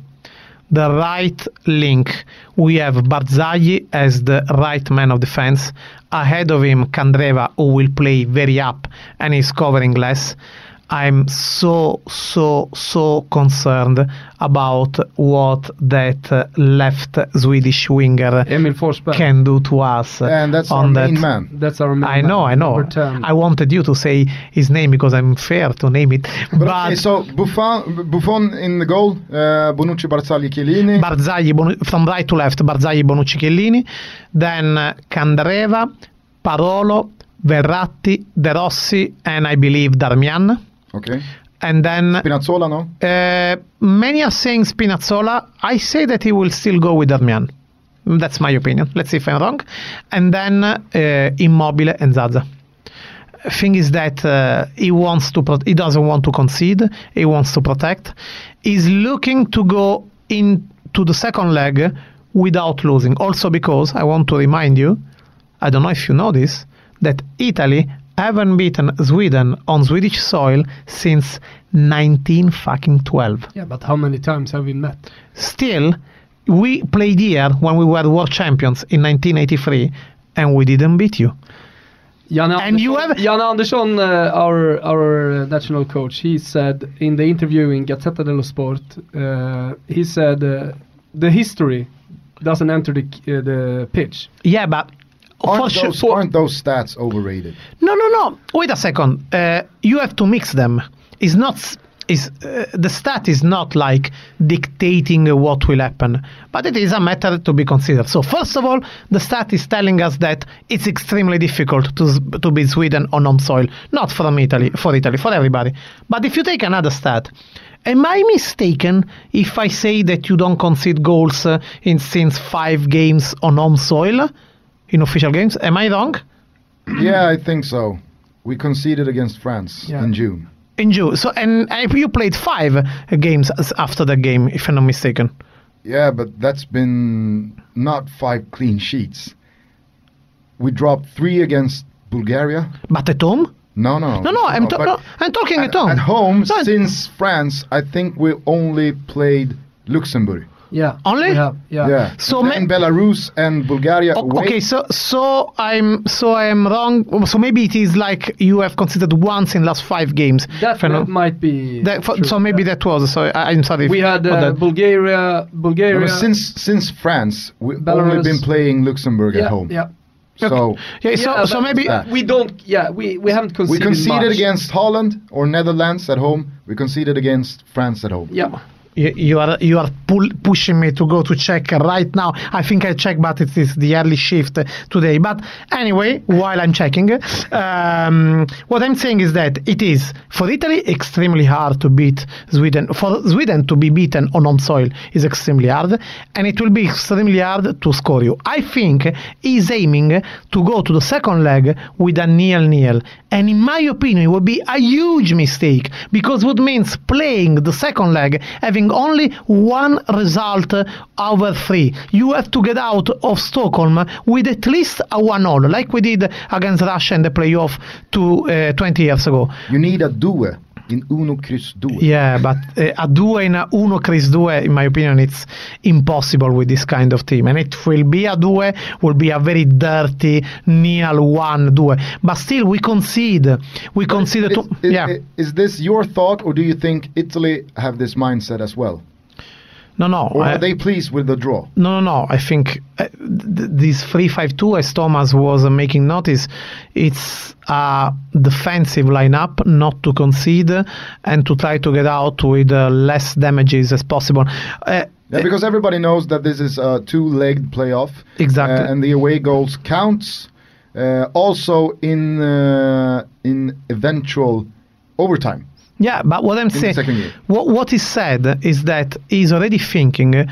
The right link. We have Barzagli as the right man of defense. Ahead of him Candreva, who will play very up and is covering less I'm so so so concerned about what that left Swedish winger Emil Forsberg. can do to us And that's our on that. main man. That's our main I know, I know. number 10. I wanted you to say his name because I'm fair to name it. But, But, okay, so Buffon, Buffon in the goal, uh, Bonucci, Barzagli, Chiellini. Barzagli Bonu- from right to left, Barzagli, Bonucci, Chiellini, then uh, Candreva, Parolo, Verratti, De Rossi, and I believe Darmian. Okay. And then Spinazzola, no? uh, many are saying Spinazzola. I say that he will still go with Darmian. That's my opinion. Let's see if I'm wrong. And then uh, Immobile and Zaza. Thing is that uh, he wants to. Pro- he doesn't want to concede. He wants to protect. He's looking to go into the second leg without losing. Also because I want to remind you, I don't know if you know this, that Italy haven't beaten Sweden on Swedish soil since 19 fucking 12. Yeah, but how many times have we met? Still, we played here when we were world champions in 1983 and we didn't beat you. Jan And you have- Jan Andersson, uh, our our uh, national coach, he said in the interview in Gazzetta dello Sport, uh, he said uh, the history doesn't enter the uh, the pitch. Yeah, but Aren't those, for- aren't those stats overrated? No, no, no. Wait a second. Uh, you have to mix them. It's not. Is uh, the stat is not like dictating uh, what will happen, but it is a matter to be considered. So first of all, the stat is telling us that it's extremely difficult to to beat Sweden on home soil, not from Italy, for Italy, for everybody. But if you take another stat, am I mistaken if I say that you don't concede goals uh, in since five games on home soil, in official games? Am I wrong? Yeah, I think so. We conceded against France Yeah. in June. in June. So and you played five games after the game, if I'm not mistaken. Yeah, but that's been not five clean sheets. We dropped three against Bulgaria. But at home? No, no, No, no, I'm, ta- no, I'm talking at, at home. At home, No, since France, I think we only played Luxembourg. Yeah, Only? we have, yeah. Yeah. So and ma- then Belarus and Bulgaria. O- okay, so so I'm so I'm wrong. So maybe it is like you have considered once in last five games. That, that might be. that- for- true, so maybe yeah. that was. So I, I'm sorry. we had uh, that. Bulgaria, No, Bulgaria. since since France, we've only been playing Luxembourg yeah, at home. yeah. So yeah, so Yeah, so maybe that. we don't. Yeah, we we haven't conceded. we conceded. conceded much. against Holland or Netherlands at home. We conceded against France at home. Yeah. You, are you are pull, pushing me to go to check right now. I think I check, but it is the early shift today. But anyway, while I'm checking, um, what I'm saying is that it is for Italy extremely hard to beat Sweden. For Sweden to be beaten on home soil is extremely hard, and it will be extremely hard to score you. I think he's aiming to go to the second leg with a nil nil, and in my opinion, it would be a huge mistake because it would means playing the second leg having only one result over three. You have to get out of Stockholm with at least a one all, like we did against Russia in the playoff two, uh, 20 years ago. You need a due in uno kryss due. Yeah, but uh, a due in a uno kryss due, in my opinion, it's impossible with this kind of team. And it will be a due, will be a very dirty nil one due. But still, we concede. We concede Is, to. is- yeah. is this your thought, or do you think Italy have this mindset as well, No, no. or I- are they pleased with the draw? No, no, no. I think uh, th- this 3-5-2, as Thomas was uh, making notice, it's a defensive lineup, not to concede and to try to get out with uh, less damages as possible. Uh, Yeah, because everybody knows that this is a two-legged playoff. Exactly. uh, and the away goals counts. Uh, also in uh, in eventual overtime. Yeah, but what I'm saying, what what is said is that he's already thinking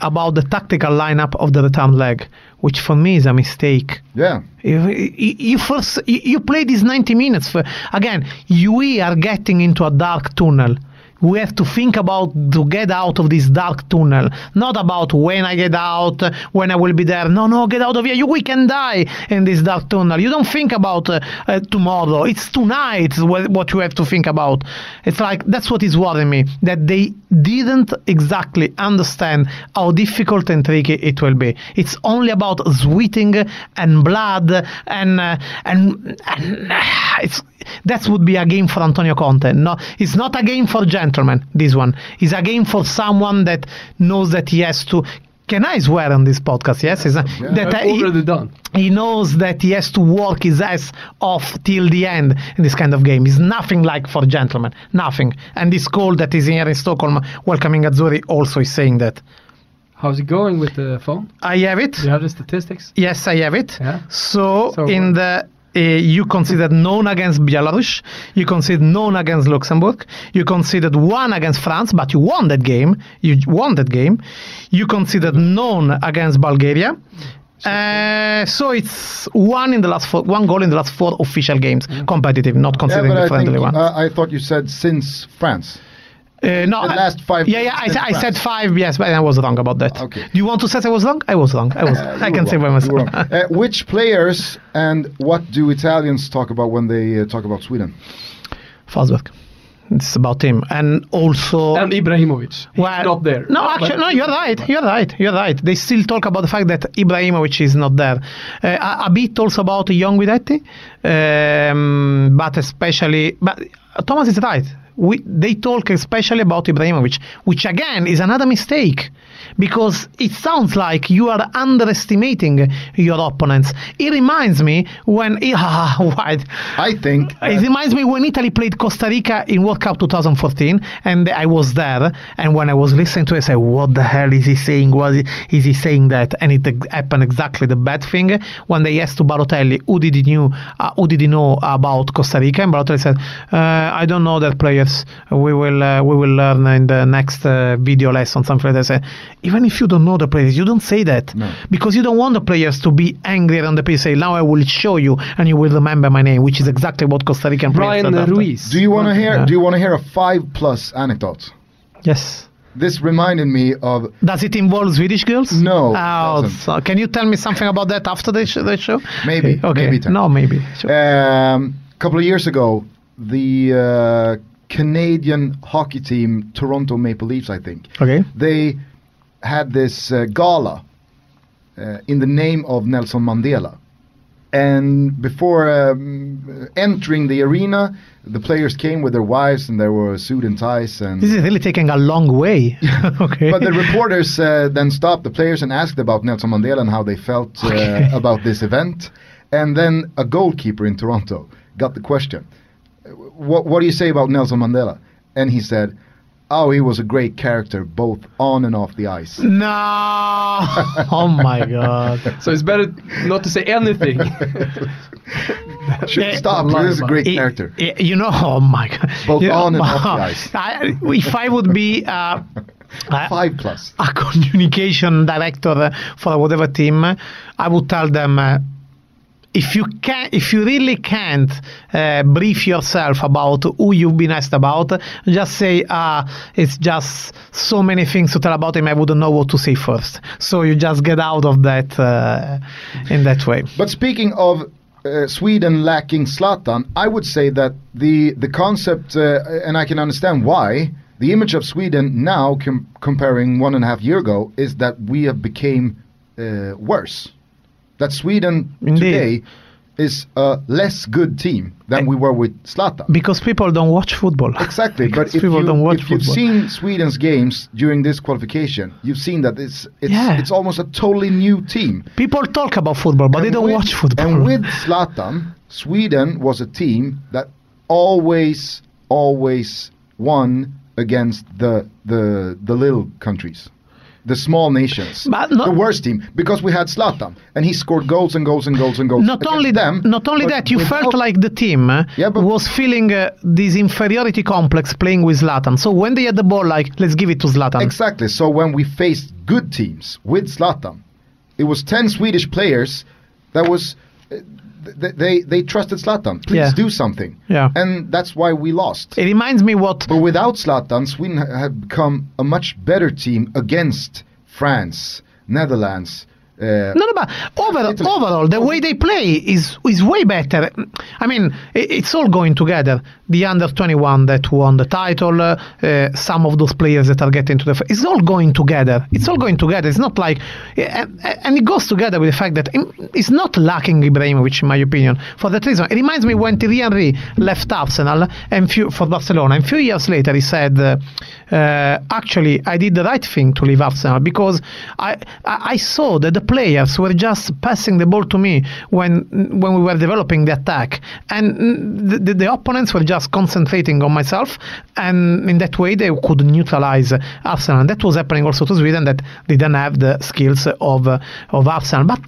about the tactical lineup of the return leg, which for me is a mistake. Yeah. You, you you first you, you play these 90 minutes for again. We are getting into a dark tunnel. We have to think about to get out of this dark tunnel, not about when I get out, when I will be there. No, no, get out of here. You, we can die in this dark tunnel. You don't think about uh, uh, tomorrow. It's tonight what, you have to think about. It's like that's what is worrying me that they didn't exactly understand how difficult and tricky it will be. It's only about sweating and blood and uh, and, and it's that would be a game for Antonio Conte. No, it's not a game for gentlemen. This one is a game for someone that knows that he has to. Can I swear on this podcast? Yes, is Yeah. that he- already done. he knows that he has to work his ass off till the end in this kind of game. It's nothing like for gentlemen, nothing. And this call that is here in Stockholm welcoming Azzurri also is saying that. How's it going with the phone? I have it. Do you have the statistics? Yes, I have it. Yeah. So, So in the uh, you considered none against Belarus, you considered none against Luxembourg, you considered one against France, but you won that game. You won that game. You considered none against Bulgaria. Uh, so it's one in the last four, one goal in the last four official games, competitive, not considering but the friendly ones. uh, I thought you said since France. Uh, no, The last five Yeah, yeah. I, sa- I said five. Yes, but I was wrong about that. Okay. Do you want to say I was wrong? I was wrong. I was. Uh, I can were say by wrong. You myself. wrong. Uh, which players and what do Italians talk about when they uh, talk about Sweden? Forsberg. It's about him, and also. And Ibrahimovic. He's Well, not there. No, actually, no. You're right. You're right. You're right. They still talk about the fact that Ibrahimovic is not there. Uh, a, a bit also about John Guidetti, um, but especially, but Thomas is right. We, they talk especially about Ibrahimovic, which again is another mistake, because it sounds like you are underestimating your opponents. It reminds me when ah? I think It reminds me when Italy played Costa Rica in World Cup 2014, and I was there. And when I was listening to it, I said, "What the hell is he saying? Was is he saying that?" And it happened exactly the bad thing when they asked to Balotelli, "Who did he knew? Uh, who did he know about Costa Rica?" And Balotelli said, uh, "I don't know that players. We will uh, we will learn in the next uh, video lesson." Something like that. I said, even if you don't know the players, you don't say that No. because you don't want the players to be angry on the pitch. Say, "Now I will show you, and you will remember my name," which is exactly what Costa Rican players Bryan. Ruiz. Do you want to hear? Yeah. Do you want to hear a five plus anecdote? Yes. This reminded me of Does it involve Swedish girls? No, it Oh, so can you tell me something about that after the, sh- the show? Maybe, Okay. maybe, Tom. no, maybe. Sure. um, a couple of years ago. The uh, Canadian hockey team, Toronto Maple Leafs, I think, okay. they had this uh, gala uh, in the name of Nelson Mandela. And before um, entering the arena, the players came with their wives and there were suit and ties and. This is really taking a long way. okay. But the reporters uh, then stopped the players and asked about Nelson Mandela and how they felt uh, Okay. about this event. And then a goalkeeper in Toronto got the question, what, what do you say about Nelson Mandela? And he said, oh, he was a great character both on and off the ice. no. oh my God. So it's better not to say anything. Should Eh, stop. This is a great I- character. I- you know, oh my God. Both You know, on and off the ice. I, if I would be. Uh, I- Five plus. a communication director for whatever team, I would tell them uh, if you can, if you really can't uh, brief yourself about who you've been asked about, just say, ah, it's just so many things to tell about him. I wouldn't know what to say first. So you just get out of that uh, in that way. But speaking of uh, Sweden lacking Zlatan, I would say that the the concept, uh, and I can understand why. The image of Sweden now, com- comparing one and a half year ago, is that we have became uh, worse. That Sweden Indeed. today is a less good team than we were with Zlatan. Because people don't watch football. Exactly, but Because if, people you, don't watch if you've seen Sweden's games during this qualification, you've seen that it's it's, Yeah. it's almost a totally new team. People talk about football, but they don't with- watch football. And with Zlatan, Sweden was a team that always, always won against the the the little countries, the small nations, But not- the worst team, because we had Zlatan and he scored goals and goals and goals and goals. not only them, not only that, you without- felt like the team uh, Yeah, was feeling uh, this inferiority complex playing with Zlatan. So when they had the ball, like let's give it to Zlatan. Exactly. So when we faced good teams with Zlatan, it was ten Swedish players that was uh, they they trusted Zlatan. Please Yeah. do something. Yeah. And that's why we lost. It reminds me what But without Zlatan, Sweden had become a much better team against France, Netherlands. Uh, No, no, but overall, overall, the way they play is is way better. I mean, i- it's all going together. The under twenty one that won the title, uh, uh, some of those players that are getting to the, it's all going together. It's all going together. It's not like, and, and it goes together with the fact that it's not lacking Ibrahimovic, in my opinion, for that reason. It reminds me when Thierry Henry left Arsenal and few, for Barcelona, and a few years later he said, uh, uh, actually, I did the right thing to leave Arsenal because I, I, I saw that the players were just passing the ball to me when when we were developing the attack, and the, the, the opponents were just concentrating on myself, and in that way they could neutralize Arsenal. And that was happening also to Sweden that they didn't have the skills of of Arsenal, but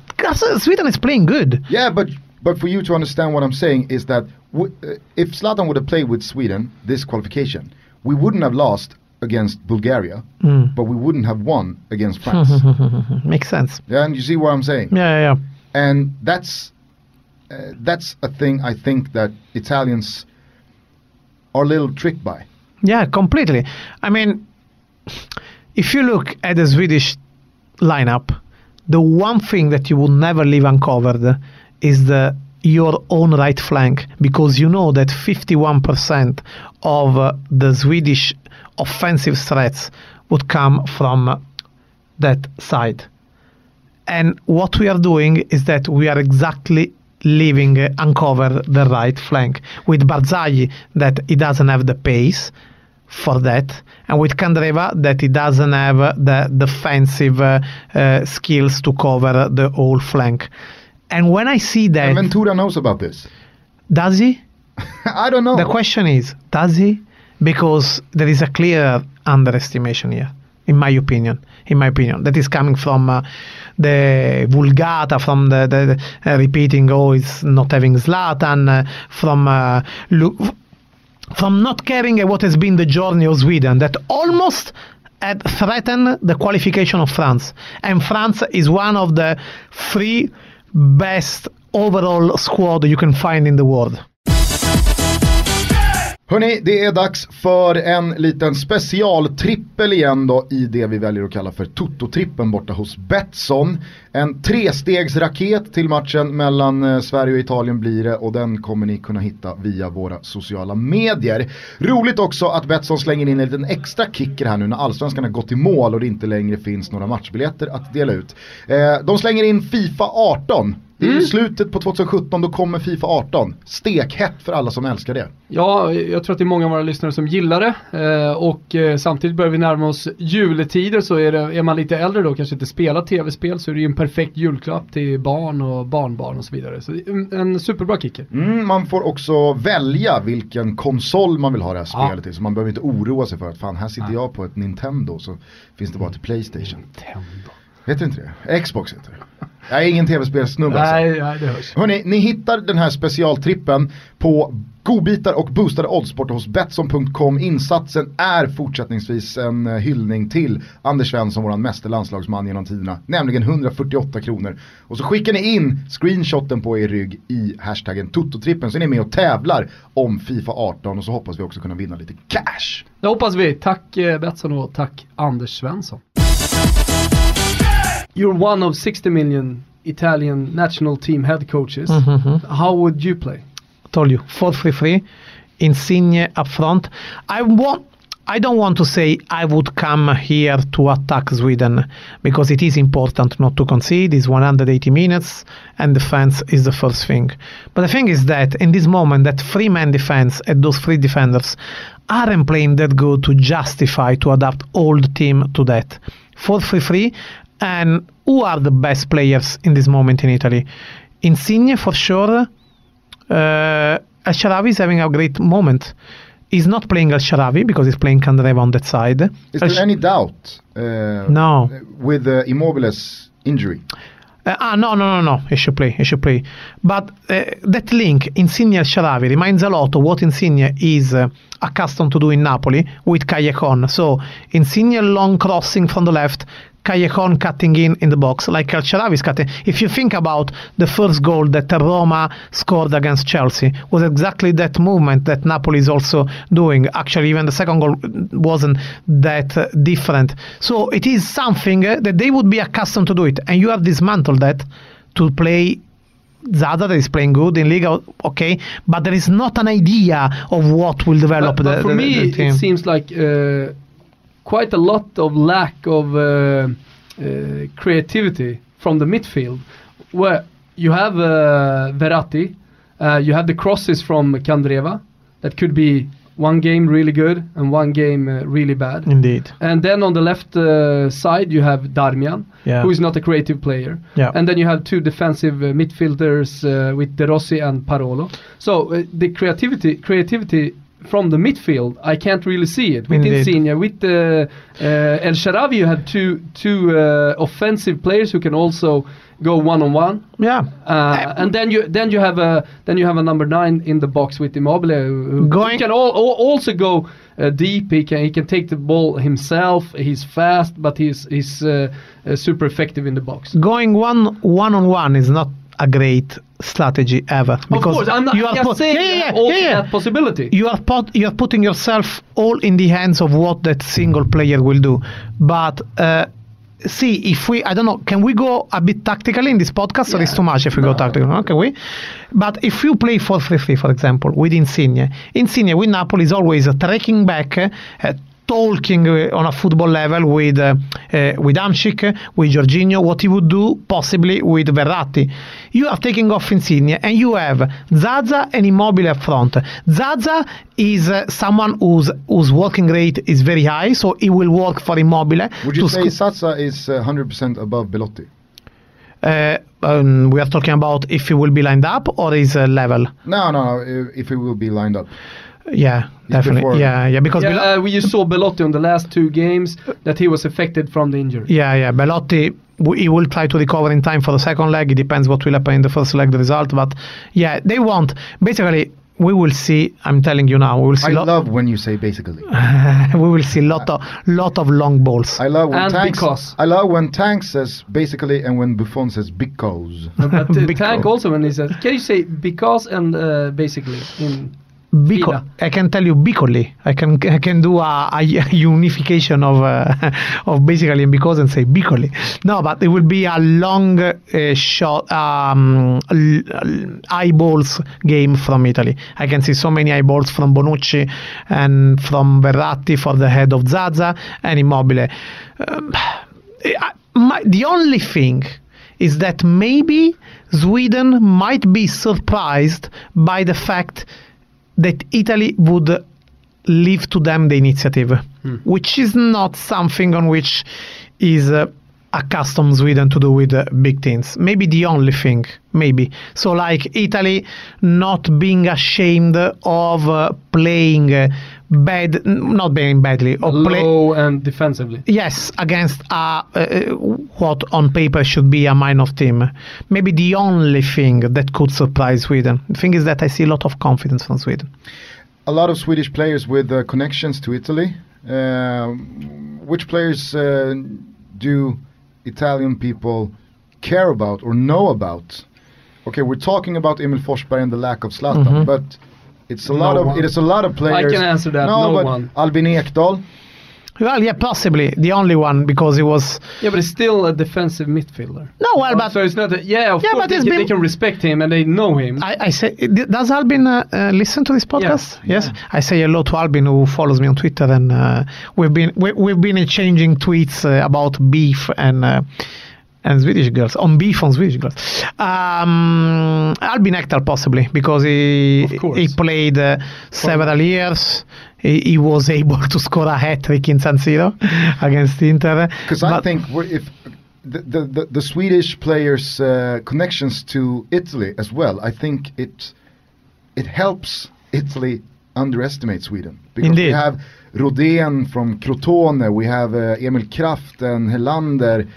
Sweden is playing good. yeah, but but for you to understand what I'm saying is that w- uh, if Zlatan would have played with Sweden this qualification, we wouldn't have lost against Bulgaria, Mm. but we wouldn't have won against France. Makes sense. yeah, and you see what I'm saying? Yeah, yeah, yeah. and that's uh, that's a thing I think that Italians are a little tricked by. Yeah, completely. I mean, if you look at the Swedish lineup, the one thing that you will never leave uncovered is the your own right flank because you know that 51% of uh, the Swedish offensive threats would come from that side. And what we are doing is that we are exactly leaving uh, uncovered the right flank with Barzagli that he doesn't have the pace for that, and with Candreva that he doesn't have the defensive uh, uh, skills to cover the whole flank. And when I see that, And Ventura knows about this. does he? I don't know. The question is, does he? Because there is a clear underestimation here, in my opinion. In my opinion, that is coming from uh, the vulgata, from the, the, uh, repeating, "Oh, it's not having Zlatan," uh, from uh, from not caring what has been the journey of Sweden, that almost had threatened the qualification of France, and France is one of the three best overall squad you can find in the world. Hörni, det är dags för en liten specialtrippel igen då i det vi väljer att kalla för Toto-trippen borta hos Betsson. En trestegsraket till matchen mellan eh, Sverige och Italien blir det och den kommer ni kunna hitta via våra sociala medier. Roligt också att Betsson slänger in en liten extra kicker här nu när allsvenskan har gått i mål och det inte längre finns några matchbiljetter att dela ut. Eh, de slänger in Fifa 18. Det är ju slutet på 2017, då kommer Fifa 18. Stekhett för alla som älskar det. Ja, jag tror att det är många av våra lyssnare som gillar det. Eh, och eh, samtidigt börjar vi närma oss juletider så är, det, är man lite äldre då, kanske inte spelar tv-spel, så är det ju en perfekt julklapp till barn och barnbarn och så vidare. Så en, en superbra kicker. Mm, man får också välja vilken konsol man vill ha det här Ja. spelet i. Så man behöver inte oroa sig för att fan här sitter jag på ett Nintendo så finns det bara till Playstation. Nintendo. Vet du inte det? Xbox heter det. Jag är ingen tv-spelssnubbe alltså. Nej, nej, det hörs. Hörni, ni hittar den här specialtrippen på godbitar och boostade odds borta hos Betsson.com. Insatsen är fortsättningsvis en eh, hyllning till Anders Svensson, våran meste landslagsman genom tiderna. Nämligen 148 kronor. Och så skickar ni in screenshoten på er rygg i hashtaggen Tototrippen så är ni med och tävlar om Fifa 18 och så hoppas vi också kunna vinna lite cash. Det hoppas vi. Tack eh, Betsson och tack Anders Svensson. You're one of 60 million Italian national team head coaches. Mm-hmm, mm-hmm. How would you play? I told you 4-3-3 insigne up front i want I don't want to say I would come here to attack Sweden because it is important not to concede. It's 180 minutes and defense is the first thing. But the thing is that in this moment, that three man defense and those three defenders aren't playing that good to justify to adapt all the team to that. 4-3-3 and who are the best players in this moment in Italy? Insigne for sure. Uh, El Shaarawy is having a great moment. He's not playing El Shaarawy because he's playing Candreva on that side. Is Al there any doubt uh, No. with uh, Immobile's injury? Uh, ah, no, no, no, no. He should play. He should play. But uh, that link, Insigne and Shaarawy, reminds a lot of what Insigne is uh, accustomed to do in Napoli with Callejon. So, Insigne long crossing from the left, Callejon cutting in in the box, like El Shaarawy is cutting. If you think about the first goal that Roma scored against Chelsea, was exactly that movement that Napoli is also doing. Actually, even the second goal wasn't that uh, different. So, it is something uh, that they would be accustomed to do it, and you have dismantled that to play Zaza that is playing good in Liga, okay, but there is not an idea of what will develop But, the, for the- me, the it seems like uh, quite a lot of lack of uh, uh, creativity from the midfield, where you have uh, Verratti, uh, you have the crosses from Candreva, that could be one game really good and one game uh, really bad. Indeed. And then on the left uh, side you have Darmian, Yeah. who is not a creative player. Yeah. And then you have two defensive midfielders with De Rossi and Parolo. So the creativity, creativity from the midfield, I can't really see it. With Indeed. Insigne, with uh, uh, El Shaarawy, you have two two uh, offensive players who can also go one on one. Yeah. Uh, and then you then you have a then you have a number nine in the box with Immobile who, Going- can all, all, also go uh, deep. He can he can take the ball himself. He's fast, but he's he's uh, uh, super effective in the box. Going one one on one is not a great strategy ever. I'm not you are put- saying yeah, yeah, yeah, yeah. that possibility. You are put, you are putting yourself all in the hands of what that single player will do. But uh, see, if we, I don't know, can we go a bit tactically in this podcast, or is too much if we go tactical? No, can we? But if you play 4-3-3, for example, with Insigne, Insigne with Napoli is always uh, tracking back. Uh, talking on a football level with uh, uh, with Hamsik, with Jorginho, what he would do possibly with Verratti. You are taking off Insigne and you have Zaza and Immobile up front. Zaza is uh, someone whose whose working rate is very high, so he will work for Immobile. Would you say sc- Zaza is uh, 100% above Belotti? uh, um, we are talking about if he will be lined up or is level? No, no, if he will be lined up. Yeah, definitely. before- Yeah, yeah, because Yeah, uh, we just saw Belotti on the last two games that he was affected from the injury. Yeah, yeah. Belotti, w- he will try to recover in time for the second leg. It depends what will happen in the first leg, the result. But yeah, they want. Basically, we will see. I'm telling you now, we will see. I lot, love when you say basically. we will see lot of lot of long balls. I love when And Tanks. because. I love when Tank says basically and when Buffon says because. But uh, Because- Tank also when he says, can you say because and uh, basically in Bico- I can tell you Bicoli. I can I can do a, a unification of uh, of basically and because and say Bicoli. No, but it will be a long uh, shot um, eyeballs game from Italy. I can see so many eyeballs from Bonucci and from Verratti for the head of Zaza and Immobile. Um, my, the only thing is that maybe Sweden might be surprised by the fact that Italy would leave to them the initiative, which is not something on which is uh, accustomed Sweden to do with uh, big teams. Maybe the only thing, maybe. So, like Italy not being ashamed of uh, playing uh, bad, not being badly, or play. low and defensively. Yes, against a, uh, what on paper should be a minor team. Maybe the only thing that could surprise Sweden. The thing is that I see a lot of confidence from Sweden. a lot of Swedish players with uh, connections to Italy. Um, which players uh, do Italian people care about or know about? Okay, we're talking about Emil Forsberg and the lack of Zlatan, Mhm. but it's a No lot of one. it is a lot of players. I can answer that, no but one. Albin Ekdal. Well, yeah, possibly the only one because he was. Yeah, but he's still a defensive midfielder. No, well, but so it's not. A, yeah, of Yeah, course but they, it's they can respect him and they know him. I, I say, does Albin uh, uh, listen to this podcast? Yeah. Yes, I say hello to Albin who follows me on Twitter, and uh, we've been we, we've been exchanging tweets uh, about beef and. And Swedish girls on beef on Swedish girls. Um, Albin Ekdal possibly because he he played uh, several years. He, he was able to score a hat trick in San Siro against Inter. Because I think we're, if the, the, the, Swedish players' uh, connections to Italy as well, I think it it helps Italy underestimate Sweden because we Indeed. have Rodén from Crotone, we have uh, Emil Krafth and Helander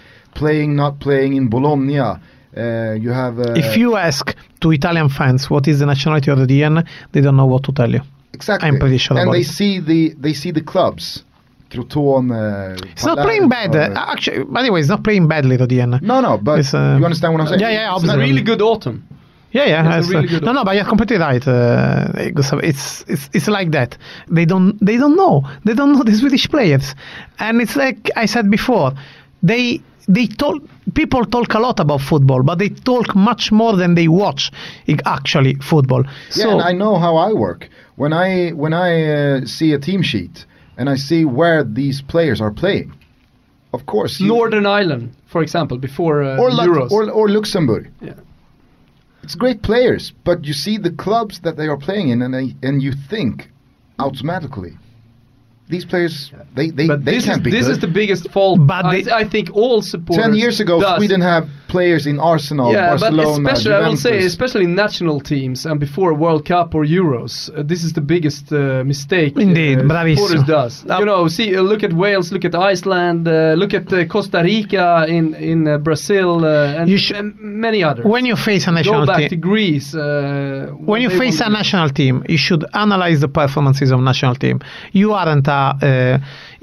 playing not playing in Bologna. Uh, you have uh, if you ask to Italian fans what is the nationality of the DN, they don't know what to tell you. exactly, I'm pretty sure and about they it. see the they see the clubs. Crotone. Uh, It's not playing bad. uh, Uh, actually, by the way, it's not playing badly, the DN. no, no, but uh, you understand what I'm saying? yeah, yeah, It's it's a really good autumn. Yeah, yeah. It's a it's, really uh, good no, no, but you're completely right, uh, It's it's it's like that. They don't they don't know. They don't know the Swedish players, and it's like I said before. They they talk. People talk a lot about football, but they talk much more than they watch actually football. Yeah, so and I know how I work. When I when I uh, see a team sheet and I see where these players are playing, of course, you- Northern Ireland, for example, before uh, or, Lux- Euros. or or Luxembourg. Yeah. It's great players, but you see the clubs that they are playing in, and they, and you think automatically, these players they they, but they this, can't is, be this good. is the biggest fault. But I, they- I think all supporters. Ten years ago, does. Sweden have players in Arsenal, yeah, Barcelona, but especially I will say, Juventus. especially national teams and before World Cup or Euros, uh, this is the biggest uh, mistake. Indeed, uh, bravissimo. supporters does. Uh, you know, see, uh, look at Wales, look at Iceland, uh, look at uh, Costa Rica in in uh, Brazil, uh, and, You and many others. when you face a national team, go national back team, to Greece, uh, when you face a won- national team, you should analyze the performances of national team. You aren't a, uh,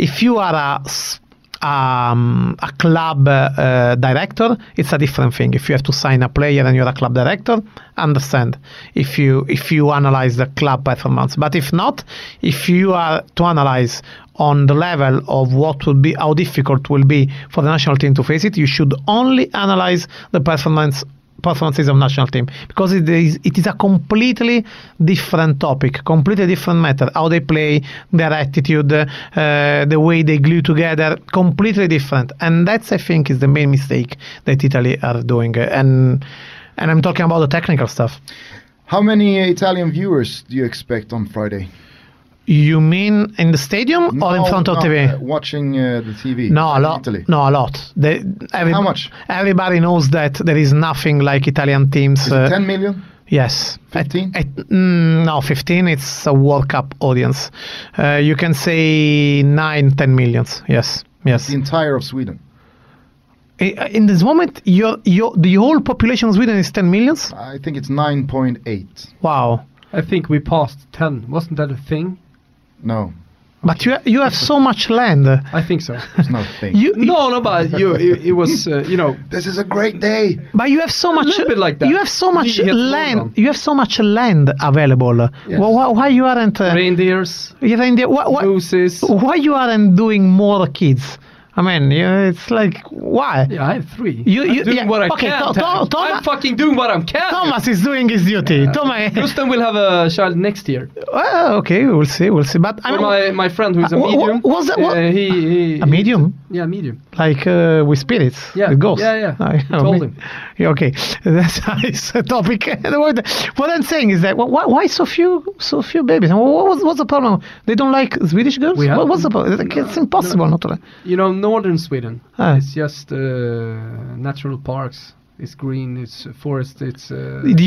if you are a, s- um, a club uh, director, it's a different thing. If you have to sign a player and you're a club director, understand. If you if you analyze the club performance, but if not, if you are to analyze on the level of what would be how difficult will be for the national team to face it, you should only analyze the performance performances of national team because it is it is a completely different topic, completely different matter. How they play, their attitude, uh, the way they glue together, completely different. And that's I think is the main mistake that Italy are doing. And and I'm talking about the technical stuff. How many Italian viewers do you expect on Friday? You mean in the stadium or in front of no, TV? uh, watching uh, the TV. No, a lot. Italy. No, a lot. They, every, How much? Everybody knows that there is nothing like Italian teams. Is uh, it 10 million? Yes. 15? At, at, mm, no, 15. It's a World Cup audience. Uh, you can say 9, 10 millions. Yes. Yes. The entire of Sweden. In this moment, your, your, the whole population of Sweden is 10 millions? I think it's 9.8. Wow. I think we passed 10. Wasn't that a thing? No, But you, you have so much land. I think so. it's not a thing. You, no, no, but you, it, it was, uh, you know, this is a great day. But you have so much. little bit like that. You have so much You land. You have so much land available. Yes. Why, why, why you aren't? Uh, reindeers, you reindeer- why, why, gooses. why you aren't doing more kids? I mean, you it's like why? Yeah, I have three. You- I'm you- doing yeah, what I okay, can. Tho- Tank. Thomas- I'm fucking doing what I can. Thomas is doing his duty. Thomas. Gusten will have a child next year. well, okay, we'll see, we'll see. But I mean, my my friend who's a Uh, medium. was that- what- uh, he, he a medium, Yeah, medium. like uh, with spirits, Yeah, with ghosts. yeah, yeah. I, I told him. Yeah, okay, that's a nice topic. what, I'm saying is that why, why so few so few babies? What, what's, what's the problem? They don't like Swedish girls. We What, what's the problem? It's impossible not to. You know, northern Sweden. Ah. It's just uh, natural parks. It's green. It's forest. It's. Uh,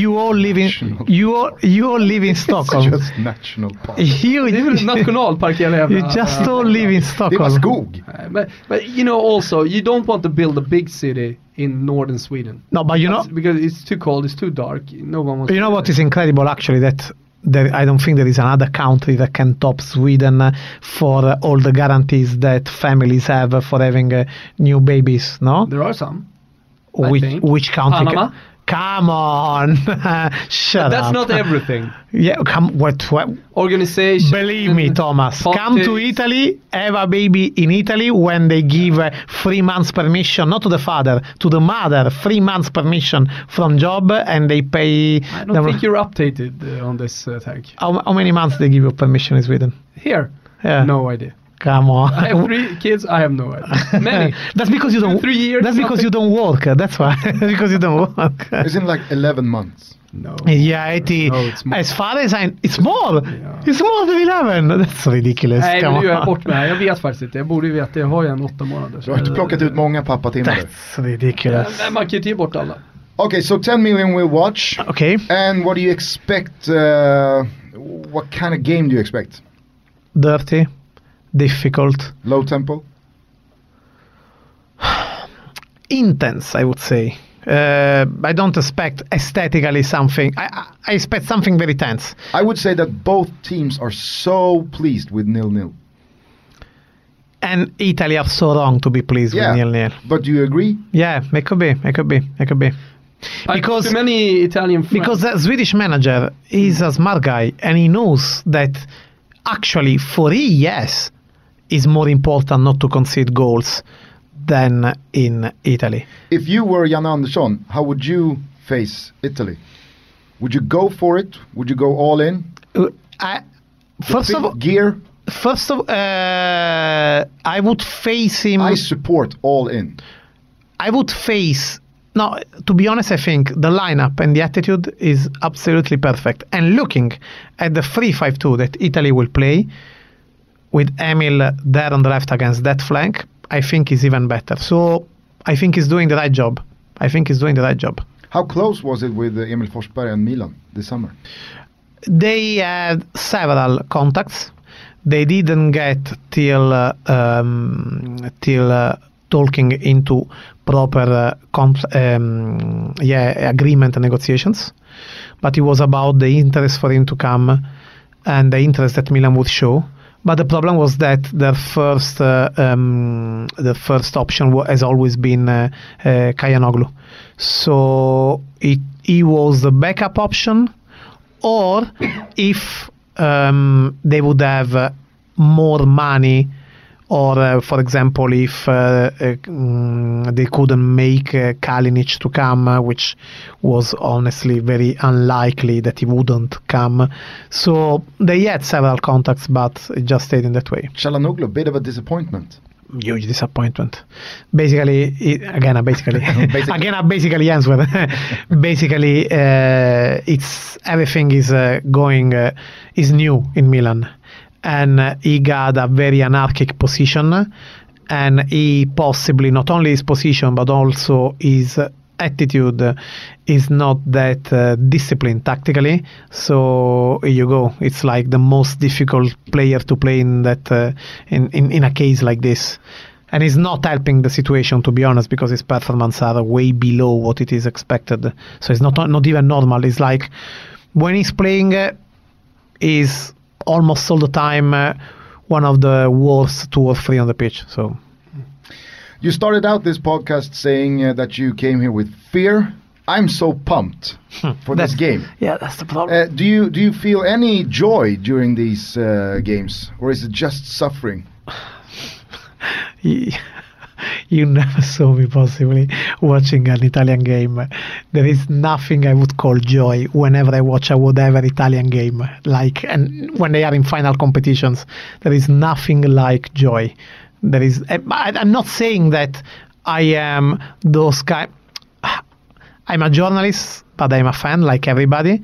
You all live in you all you all live in It's Stockholm. just national park. You, det är väl nationalpark hela jävla... you just all live in Det var Stockholm. skog. But, but you know also you don't want to build a big city in northern Sweden No, but you know because it's too cold it's too dark no one wants You to know do what that. is incredible actually that there, I don't think there is another country that can top Sweden for all the guarantees that families have for having uh, new babies. No, there are some which which country? Panama? Come on, shut that's up. not everything Yeah, come. What? what organization Believe me, Thomas. Come to. Italy, have a baby in Italy when they give uh, three months permission, not to the father, to the mother, three months permission from job, and they pay. I don't think you're updated uh, on this uh, tag how, how many months they give you permission in Sweden? here Yeah. no idea Come on. I have three kids I have no idea many That's because you don't. three years, That's because you don't work. That's why. because you don't work. Isn't it like 11 months? no yeah, it is. No, it's as far as I, it's more. Yeah. It's more than eleven. That's ridiculous. Nej nu är jag on. bort här. Jag vet faktiskt inte. Jag borde ju veta. Jag har ju en åtta månader. Du har inte plockat ut många pappatimmar. That's ridiculous. Men man kan ju ta bort alla. Okay, so 10 million will watch. Okay. And what do you expect? Uh, what kind of game do you expect? Dirty, difficult, Low tempo? intense. I would say. Uh, I don't expect aesthetically something. I, I- I expect something very tense. I would say that both teams are so pleased with nil-nil. And Italy are so wrong to be pleased Yeah, with nil nil. but do you agree? Yeah, it could be. It could be. It could be. I Because- too many Italian friends. Because the Swedish manager is a smart guy and he knows that actually for he, yes, is more important not to concede goals than in Italy. If you were Jan Andersson, how would you face Italy? Would you go for it? Would you go all in? Uh, I, first of all, gear, first of uh, I would face him. I support all in. I would face. No, to be honest, I think the lineup and the attitude is absolutely perfect. And looking at the 3 5 2 that Italy will play with Emil there on the left against that flank, I think is even better. So I think he's doing the right job. I think he's doing the right job. How close was it with Emil Forsberg and Milan this summer? They had several contacts. They didn't get till uh, um, till uh, talking into proper uh, comp- um, yeah agreement and negotiations, but it was about the interest for him to come and the interest that Milan would show. But the problem was that their first uh, um, the first option has always been uh, uh, Calhanoglu. So it he was the backup option, or if um, they would have uh, more money, or uh, for example, if uh, uh, mm, they couldn't make uh, Kalinic to come, uh, which was honestly very unlikely that he wouldn't come. So they had several contacts, but it just stayed in that way. Calhanoglu, a bit of a disappointment. Huge disappointment. Basically, it, again, I basically, Basically. again, basically answer. basically, uh, it's everything is uh, going uh, is new in Milan, and he got a very anarchic position, and he possibly not only his position but also his attitude is not that uh, disciplined tactically. So here you go. It's like the most difficult player to play in that uh, in, in in a case like this. And he's not helping the situation, to be honest, because his performance are way below what it is expected. So it's not not even normal. It's like when he's playing, uh, is almost all the time uh, one of the worst two or three on the pitch. So You started out this podcast saying uh, that you came here with fear. I'm so pumped for this game. yeah, that's the problem. Uh, do you do you feel any joy during these uh, games, or is it just suffering? you, you never saw me possibly watching an Italian game. There is nothing I would call joy whenever I watch a whatever Italian game. Like, and when they are in final competitions, there is nothing like joy. There is. I, I'm not saying that I am those guy. I'm a journalist, but I'm a fan like everybody.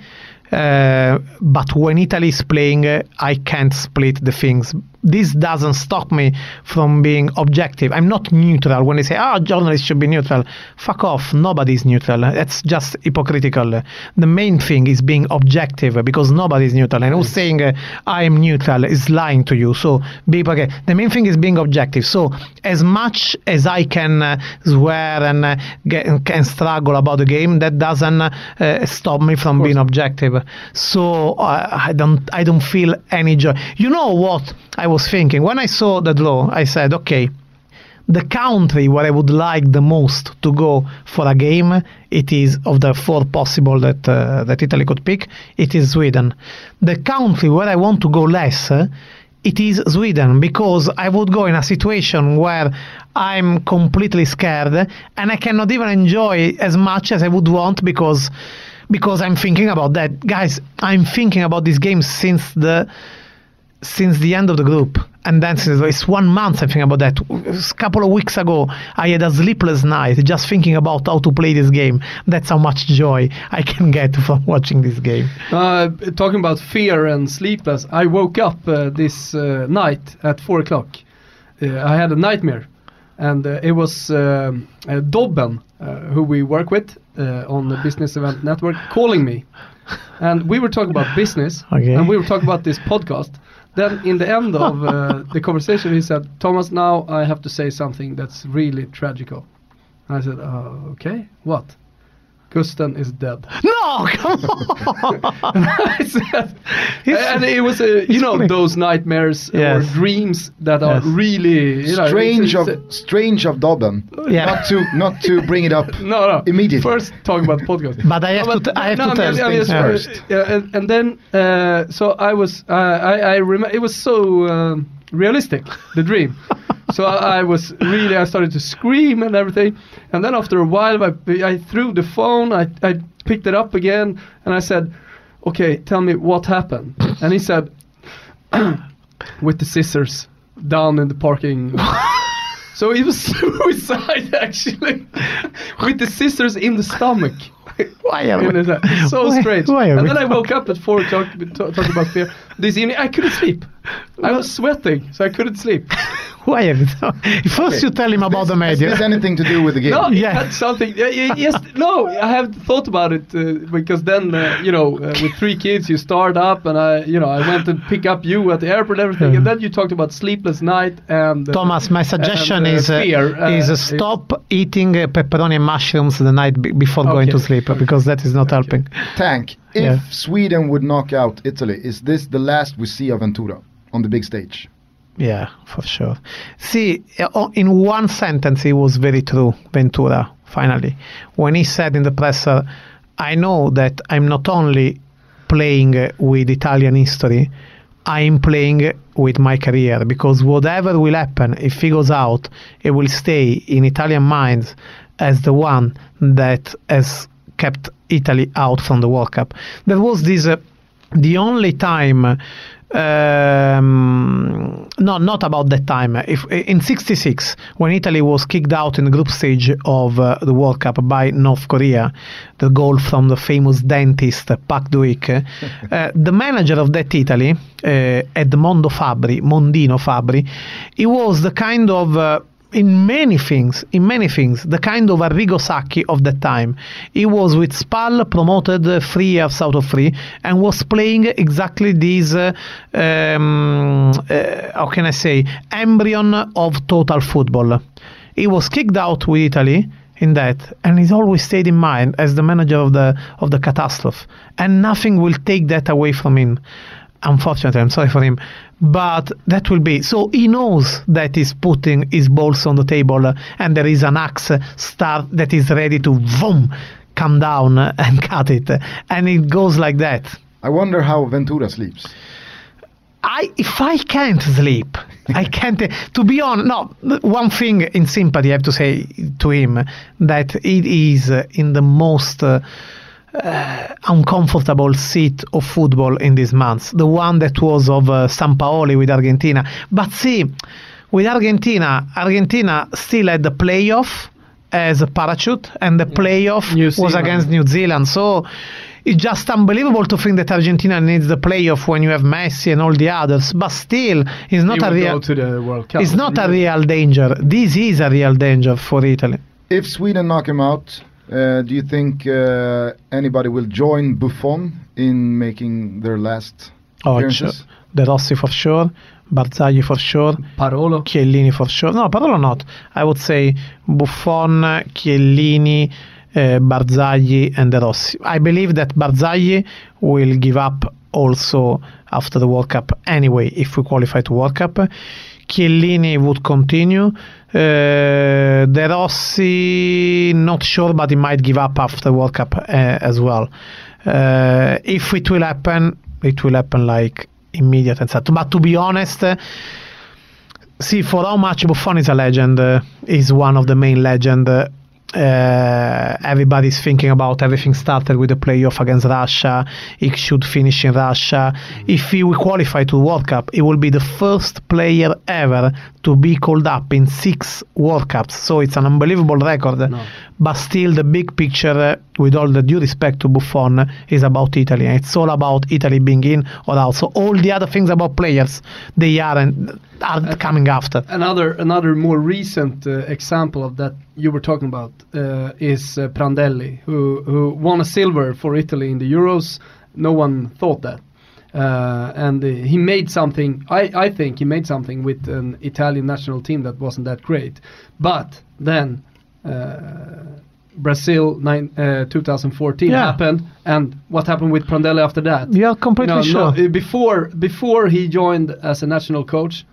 Uh, but when Italy is playing, I can't split the things. This doesn't stop me from being objective. I'm not neutral. When they say, "Ah, journalists should be neutral," fuck off. Nobody's neutral. That's just hypocritical. The main thing is being objective because nobody's neutral. And who's saying uh, I am neutral is lying to you. So be okay. The main thing is being objective. So as much as I can uh, swear and uh, get, can struggle about the game, that doesn't uh, stop me from being objective. So uh, I don't I don't feel any joy. You know what I was thinking when I saw that law, I said, okay. The country where I would like the most to go for a game, it is of the four possible that uh, that Italy could pick. It is Sweden. The country where I want to go less, uh, it is Sweden because I would go in a situation where I'm completely scared and I cannot even enjoy as much as I would want because because I'm thinking about that. Guys, I'm thinking about this game since the since the end of the group. And then since it's one month I think about that. A couple of weeks ago, I had a sleepless night just thinking about how to play this game. That's how much joy I can get from watching this game. Uh, talking about fear and sleepless, I woke up uh, this uh, night at four o'clock. Uh, I had a nightmare, and uh, it was um, Dobben, who we work with on the Business Event Network, calling me, and we were talking about business, Okay. and we were talking about this podcast. Then, in the end of uh, the conversation, he said, "Thomas, now I have to say something that's really tragical." And I said, uh, "Okay, what?" Gusten is dead. No, come on. I said, and it was, uh, you know, funny. those nightmares Yes. or dreams that are really you know, strange it's- of strange of Dobben. Yeah. Not to not to bring it up. no, no. Immediately. First, talking about the podcast. But I have to t- I have to I'm tell I'm things just- first. yeah, and, and then, uh, so I was, uh, I, I remember it was so um, realistic, the dream. So I, I was really, I started to scream and everything. And then after a while, I, I threw the phone, I, I picked it up again, and I said, "Okay, tell me what happened." And he said, "With the scissors down in the parking." So it was suicide actually, with the scissors in the stomach. Why we- it's so why- strange. why and then I woke up at four o'clock talking about fear. This evening I couldn't sleep. I was sweating, so I couldn't sleep. Why are we talking? First, you tell him about the Has media. this anything to do with the game? No, Yeah. yeah. that's something. yeah, yeah, Yes, no, I have thought about it uh, because then uh, you know, uh, with three kids, you start up, and I, you know, I went to pick up you at the airport, and everything, and then you talked about sleepless night and uh, Thomas, my suggestion and, uh, is uh, fear, uh, is uh, it's- stop eating uh, pepperoni and mushrooms the night be- before going to sleep uh, because that is not helping. Tank. If Yeah. Sweden would knock out Italy, is this the last we see of Ventura on the big stage? Yeah, for sure. See, uh, in one sentence, it was very true, Ventura, finally. When he said in the presser, I know that I'm not only playing uh, with Italian history, I'm playing with my career because whatever will happen, if he goes out, it will stay in Italian minds as the one that has kept Italy out from the World Cup. There was this, uh, the only time um, no, not about that time. If in '66, when Italy was kicked out in the group stage of uh, the World Cup by North Korea, the goal from the famous dentist Pak Doo-ik, uh, the manager of that Italy, uh, Edmondo Fabbri, Mondino Fabbri, he was the kind of uh, in many things, in many things, the kind of Arrigo Sacchi of that time. He was with Spal, promoted uh, three years out of three, and was playing exactly this, uh, um, uh, how can I say, embryon of total football. He was kicked out with Italy in that, and he's always stayed in mind as the manager of the of the catastrophe, and nothing will take that away from him unfortunately, I'm sorry for him, but that will be so he knows that he's putting his balls on the table uh, and there is an axe uh, start that is ready to boom come down uh, and cut it, and it goes like that. I wonder how Ventura sleeps. I if I can't sleep, I can't. To be honest, no. One thing in sympathy, I have to say to him that it is in the most. Uh, uh, uncomfortable seat of football in these months. The one that was of uh, Sampaoli with Argentina. But see, with Argentina, Argentina still had the playoff as a parachute, and the playoff New was against New Zealand. So it's just unbelievable to think that Argentina needs the playoff when you have Messi and all the others. But still, it's not He a will real. go to the World Cup. It's not a real danger. This is a real danger for Italy. If Sweden knock him out, do you think uh, anybody will join Buffon in making their last Oh, appearances? sure. De Rossi for sure, Barzagli for sure, Parolo. Chiellini for sure. No, Parolo not. I would say Buffon, Chiellini, uh, Barzagli, and De Rossi. I believe that Barzagli will give up also after the World Cup anyway if we qualify to World Cup. Chiellini would continue. Uh, De Rossi, not sure, but he might give up after World Cup uh, as well. Uh, if it will happen, it will happen like immediate and certain. But to be honest, uh, see for how much Buffon is a legend, uh, is one of the main legend. Uh, uh, everybody's thinking about everything started with the playoff against Russia. He should finish in Russia. If he will qualify to World Cup, he will be the first player ever to be called up in six World Cups. So it's an unbelievable record. No. But still, the big picture, uh, with all the due respect to Buffon, is about Italy. And it's all about Italy being in or out. So all the other things about players, they aren't are coming after. Another another more recent uh, example of that you were talking about uh, is uh, Prandelli, who who won a silver for Italy in the Euros. No one thought that, uh, and uh, he made something. I I think he made something with an Italian national team that wasn't that great. But then. Uh, Brazil nine, uh, 2014 Yeah. happened, and what happened with Prandelli after that? You're completely You know, sure. no, uh, before before he joined as a national coach,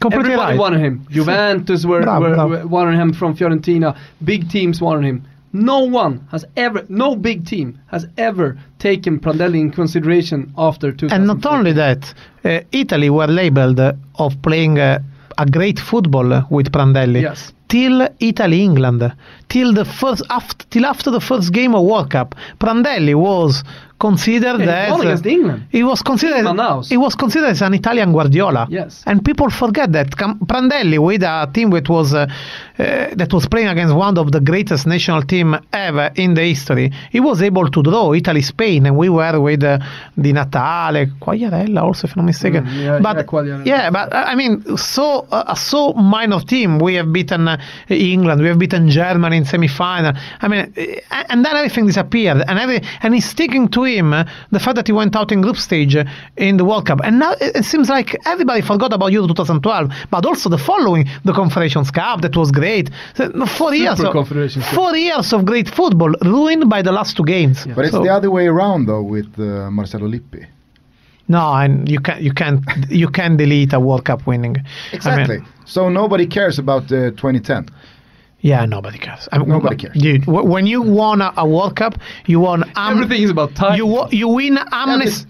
completely Everybody right. wanted him. Juventus were, Bravo, were, bravo. were wanted him from Fiorentina. Big teams wanted him. No one has ever, no big team has ever taken Prandelli in consideration after 2000. And not only that, uh, Italy were labeled uh, of playing uh, a great football with Prandelli. Yes. Till Italy England, till the first after, till after the first game of World Cup, Prandelli was considered Yeah, as against England. He was considered he was considered as an Italian Guardiola. Yes. And people forget that Prandelli with a team that was uh, uh, that was playing against one of the greatest national team ever in the history. He was able to draw Italy Spain and we were with uh, Di Natale, Quagliarella also if I'm not mistaken. Mm, yeah, but yeah, yeah, but uh, I mean so uh, a so minor team we have beaten uh, England, we have beaten Germany in semi-final. I mean uh, and then everything disappeared and every and he's sticking to him uh, the fact that he went out in group stage uh, in the World Cup. And now it, it seems like everybody forgot about Euro 2012, but also the following, the Confederations Cup, that was great. So, no, four years, of, four years of great football ruined by the last two games. But it's So- the other way around though with uh, Marcello Lippi. No, and you can you can't you can delete a World Cup winning. I mean, Exactly. so nobody cares about uh, 2010. Yeah, nobody cares. I mean, Nobody cares. dude. wh- When you won a, a World Cup, you won. Am- Everything is about time. You wa- you win amnesty.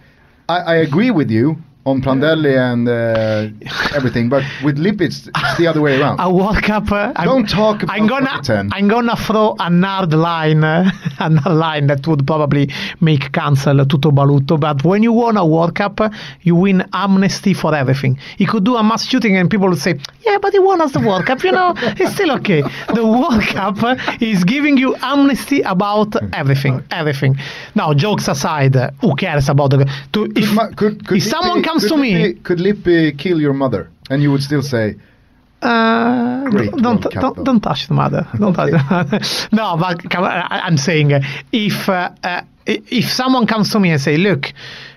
I, I agree with you on Prandelli and uh, everything, but with Lippi, it's, the other way around. a World Cup. Uh, I'm- Don't talk about I'm gonna 2010. I'm gonna throw another line, uh, another line that would probably make cancel Toto Balotto. But when you won a World Cup, you win amnesty for everything. He could do a mass shooting, and people would say, "Yeah, but he won us the World Cup. You know, it's still okay." The World Cup is giving you amnesty about everything, everything. Now, jokes aside, who cares about the? To, if, Ma- could, could if someone comes could to me. Could Lippi kill your mother? And you would still say, Uh, don't don't, don't, don't touch the mother. Don't touch. The mother. no, but come I, I'm saying uh, if uh, uh, if someone comes to me and say, look.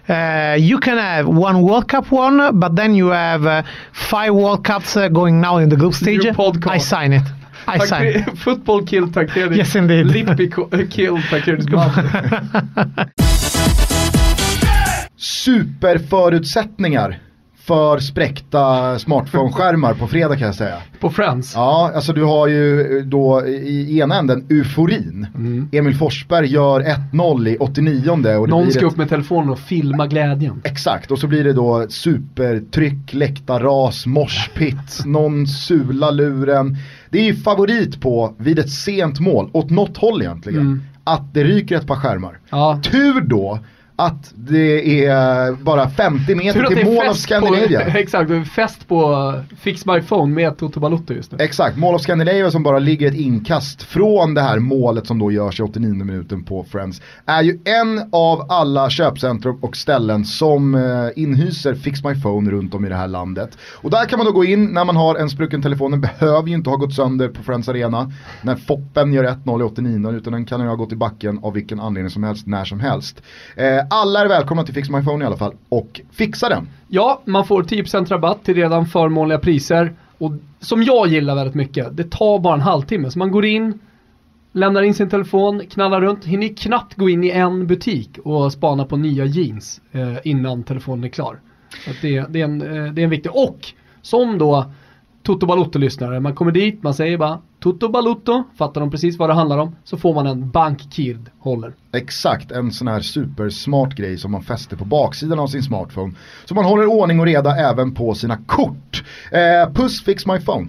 Uh, you can have one World Cup one, but then you have uh, five World Cups uh, going now in the group stage. I sign it. I sign it. Football killed Tancredi. Yes, indeed. Lippi co- uh, killed Tancredis mother. Superförutsättningar för spräckta smartphone-skärmar på fredag kan jag säga. På Friends. Ja, alltså du har ju då i ena änden euforin. Emil Forsberg gör 1-0 i 89 och det Någon ska ett, upp med telefonen och filma glädjen. Exakt, och så blir det då supertryck, läktarras, morspitt, någon sula luren. Det är ju favorit på, vid ett sent mål, åt något håll egentligen, Mm. att det ryker ett par skärmar. Ja. Tur då att det är bara 50 meter till av fest Scandinavia. på, exakt, är fest på Fix My Phone med Toto Balotto just nu. Exakt, mål av Scandinavia som bara ligger ett inkast från det här målet som då görs i 89 minuten på Friends. Är ju en av alla köpcentrum och ställen som eh, inhyser Fix My Phone runt om i det här landet. Och där kan man då gå in när man har en sprucken telefon, den behöver ju inte ha gått sönder på Friends Arena. När Foppen gör 1-0 i 89 utan den kan ju ha gått i backen av vilken anledning som helst, när som helst. Eh, alla är välkomna till Fix My Phone i alla fall och fixa den. Ja, man får 10% rabatt till redan förmånliga priser. Och som jag gillar väldigt mycket, det tar bara en halvtimme. Så man går in, lämnar in sin telefon, knallar runt, hinner knappt gå in i en butik och spana på nya jeans eh, innan telefonen är klar. Så att det, det, är en, eh, det är en viktig, och som då Toto Balotto-lyssnare, man kommer dit, man säger bara Toto Balotto, fattar de precis vad det handlar om, så får man en bankkird håller. Exakt, en sån här supersmart grej som man fäster på baksidan av sin smartphone. Så man håller ordning och reda även på sina kort. Eh, puss fix my phone.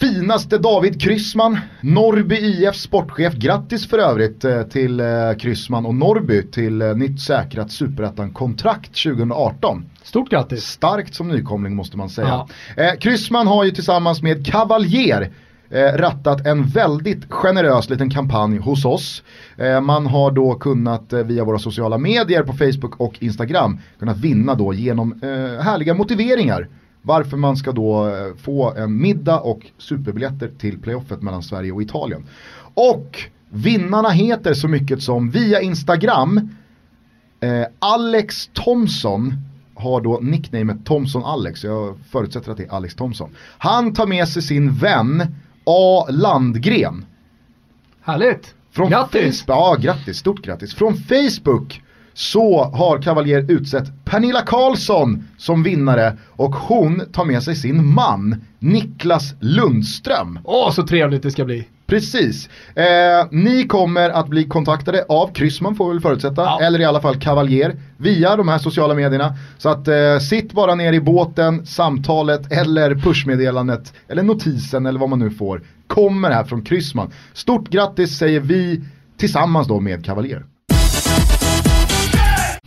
Finaste David Kryssman, Norrby IF sportchef. Grattis för övrigt eh, till eh, Kryssman och Norrby till eh, nytt säkrat superettan-kontrakt 2018. Stort grattis! Starkt som nykomling måste man säga. Ja. Kryssman har ju tillsammans med Cavalier rattat en väldigt generös liten kampanj hos oss. Man har då kunnat via våra sociala medier på Facebook och Instagram kunnat vinna då genom härliga motiveringar varför man ska då eh, få en middag och superbiljetter till playoffet mellan Sverige och Italien. Och vinnarna heter så mycket som via Instagram Eh, Alex Thomson har då nicknamet Thomson Alex, jag förutsätter att det är Alex Thomson. Han tar med sig sin vän A. Landgren. Härligt! Från Grattis! Facebook, ja, grattis, stort grattis. Från Facebook så har Cavalier utsett Pernilla Karlsson som vinnare och hon tar med sig sin man Niklas Lundström. Åh, så trevligt det ska bli! Precis. Eh, ni kommer att bli kontaktade av Kryssman får vi väl förutsätta, Ja. eller i alla fall Cavalier, via de här sociala medierna. Så att eh, sitt bara ner i båten, samtalet eller pushmeddelandet, eller notisen eller vad man nu får, kommer här från Kryssman. Stort grattis säger vi tillsammans då med Cavalier.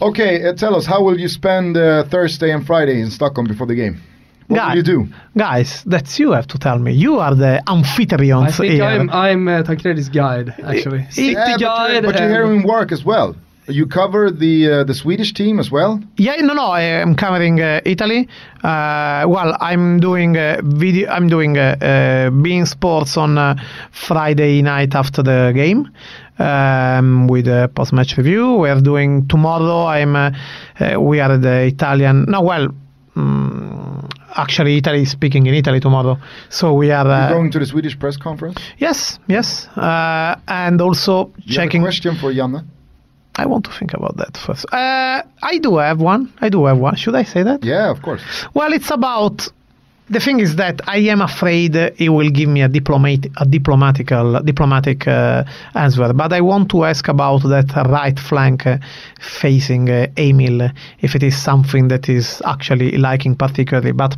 Okay, uh, tell us, how will you spend uh, Thursday and Friday in Stockholm before the game? What Guy- will you do? Guys, that's you have to tell me. You are the I amphitryon think here. I'm, I'm uh, Tancredi's guide, actually. City Yeah, but guide. you're, but you're and- here in work as well. You cover the uh, the Swedish team as well. Yeah, no, no. I'm covering uh, Italy. Uh, well, I'm doing uh, video. I'm doing uh, uh, beIN Sports on uh, Friday night after the game um, with a post-match review. We are doing tomorrow. I'm. Uh, uh, we are the Italian. No, well. mm actually, Italy is speaking in Italy tomorrow, so we are. Uh, going to the Swedish press conference. yes, yes, uh, and also You checking. question for Janne. I want to think about that first. Uh, I do have one. I do have one. Should I say that? Yeah, of course. Well, it's about. The thing is that I am afraid he will give me a diplomat, a diplomatical, diplomatic uh, answer. But I want to ask about that right flank uh, facing uh, Emil, if it is something that is actually liking particularly. But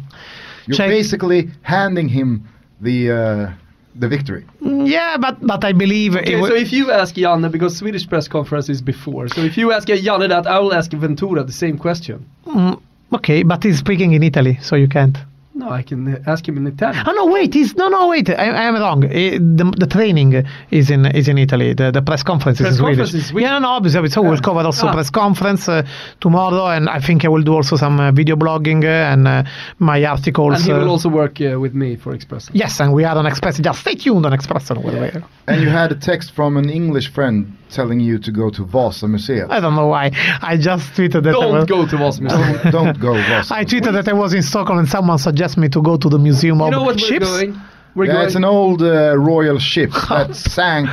You're check- basically handing him the uh, the victory. Mm, yeah, but but I believe. it Okay, so if you ask Janne, because Swedish press conference is before, so if you ask Janne that, I will ask Ventura the same question. Mm, okay, but he's speaking in Italy, so you can't. No, I can uh, ask him in Italian. Oh no, wait, he's no, no, wait. I, I am wrong. Eh, the, the training is in is in Italy. The, the press conference Press is in conference Swedish. is Yeah, no, no, obviously. So we'll cover also Ah. press conference uh, tomorrow, and I think I will do also some uh, video blogging uh, and uh, my articles. And he uh, will also work uh, with me for Expresso. Yes, and we are on Express. Just stay tuned on Expresso. by the way. And you had a text from an English friend telling you to go to Vasa Museum. I don't know why. I just tweeted that. I Don't was, go to Vasmus. don't, don't go Vasa. I tweeted that I was in Stockholm, and someone suggested me to go to the museum you of know what ships. we're going? We're yeah, going. it's an old uh, royal ship that sank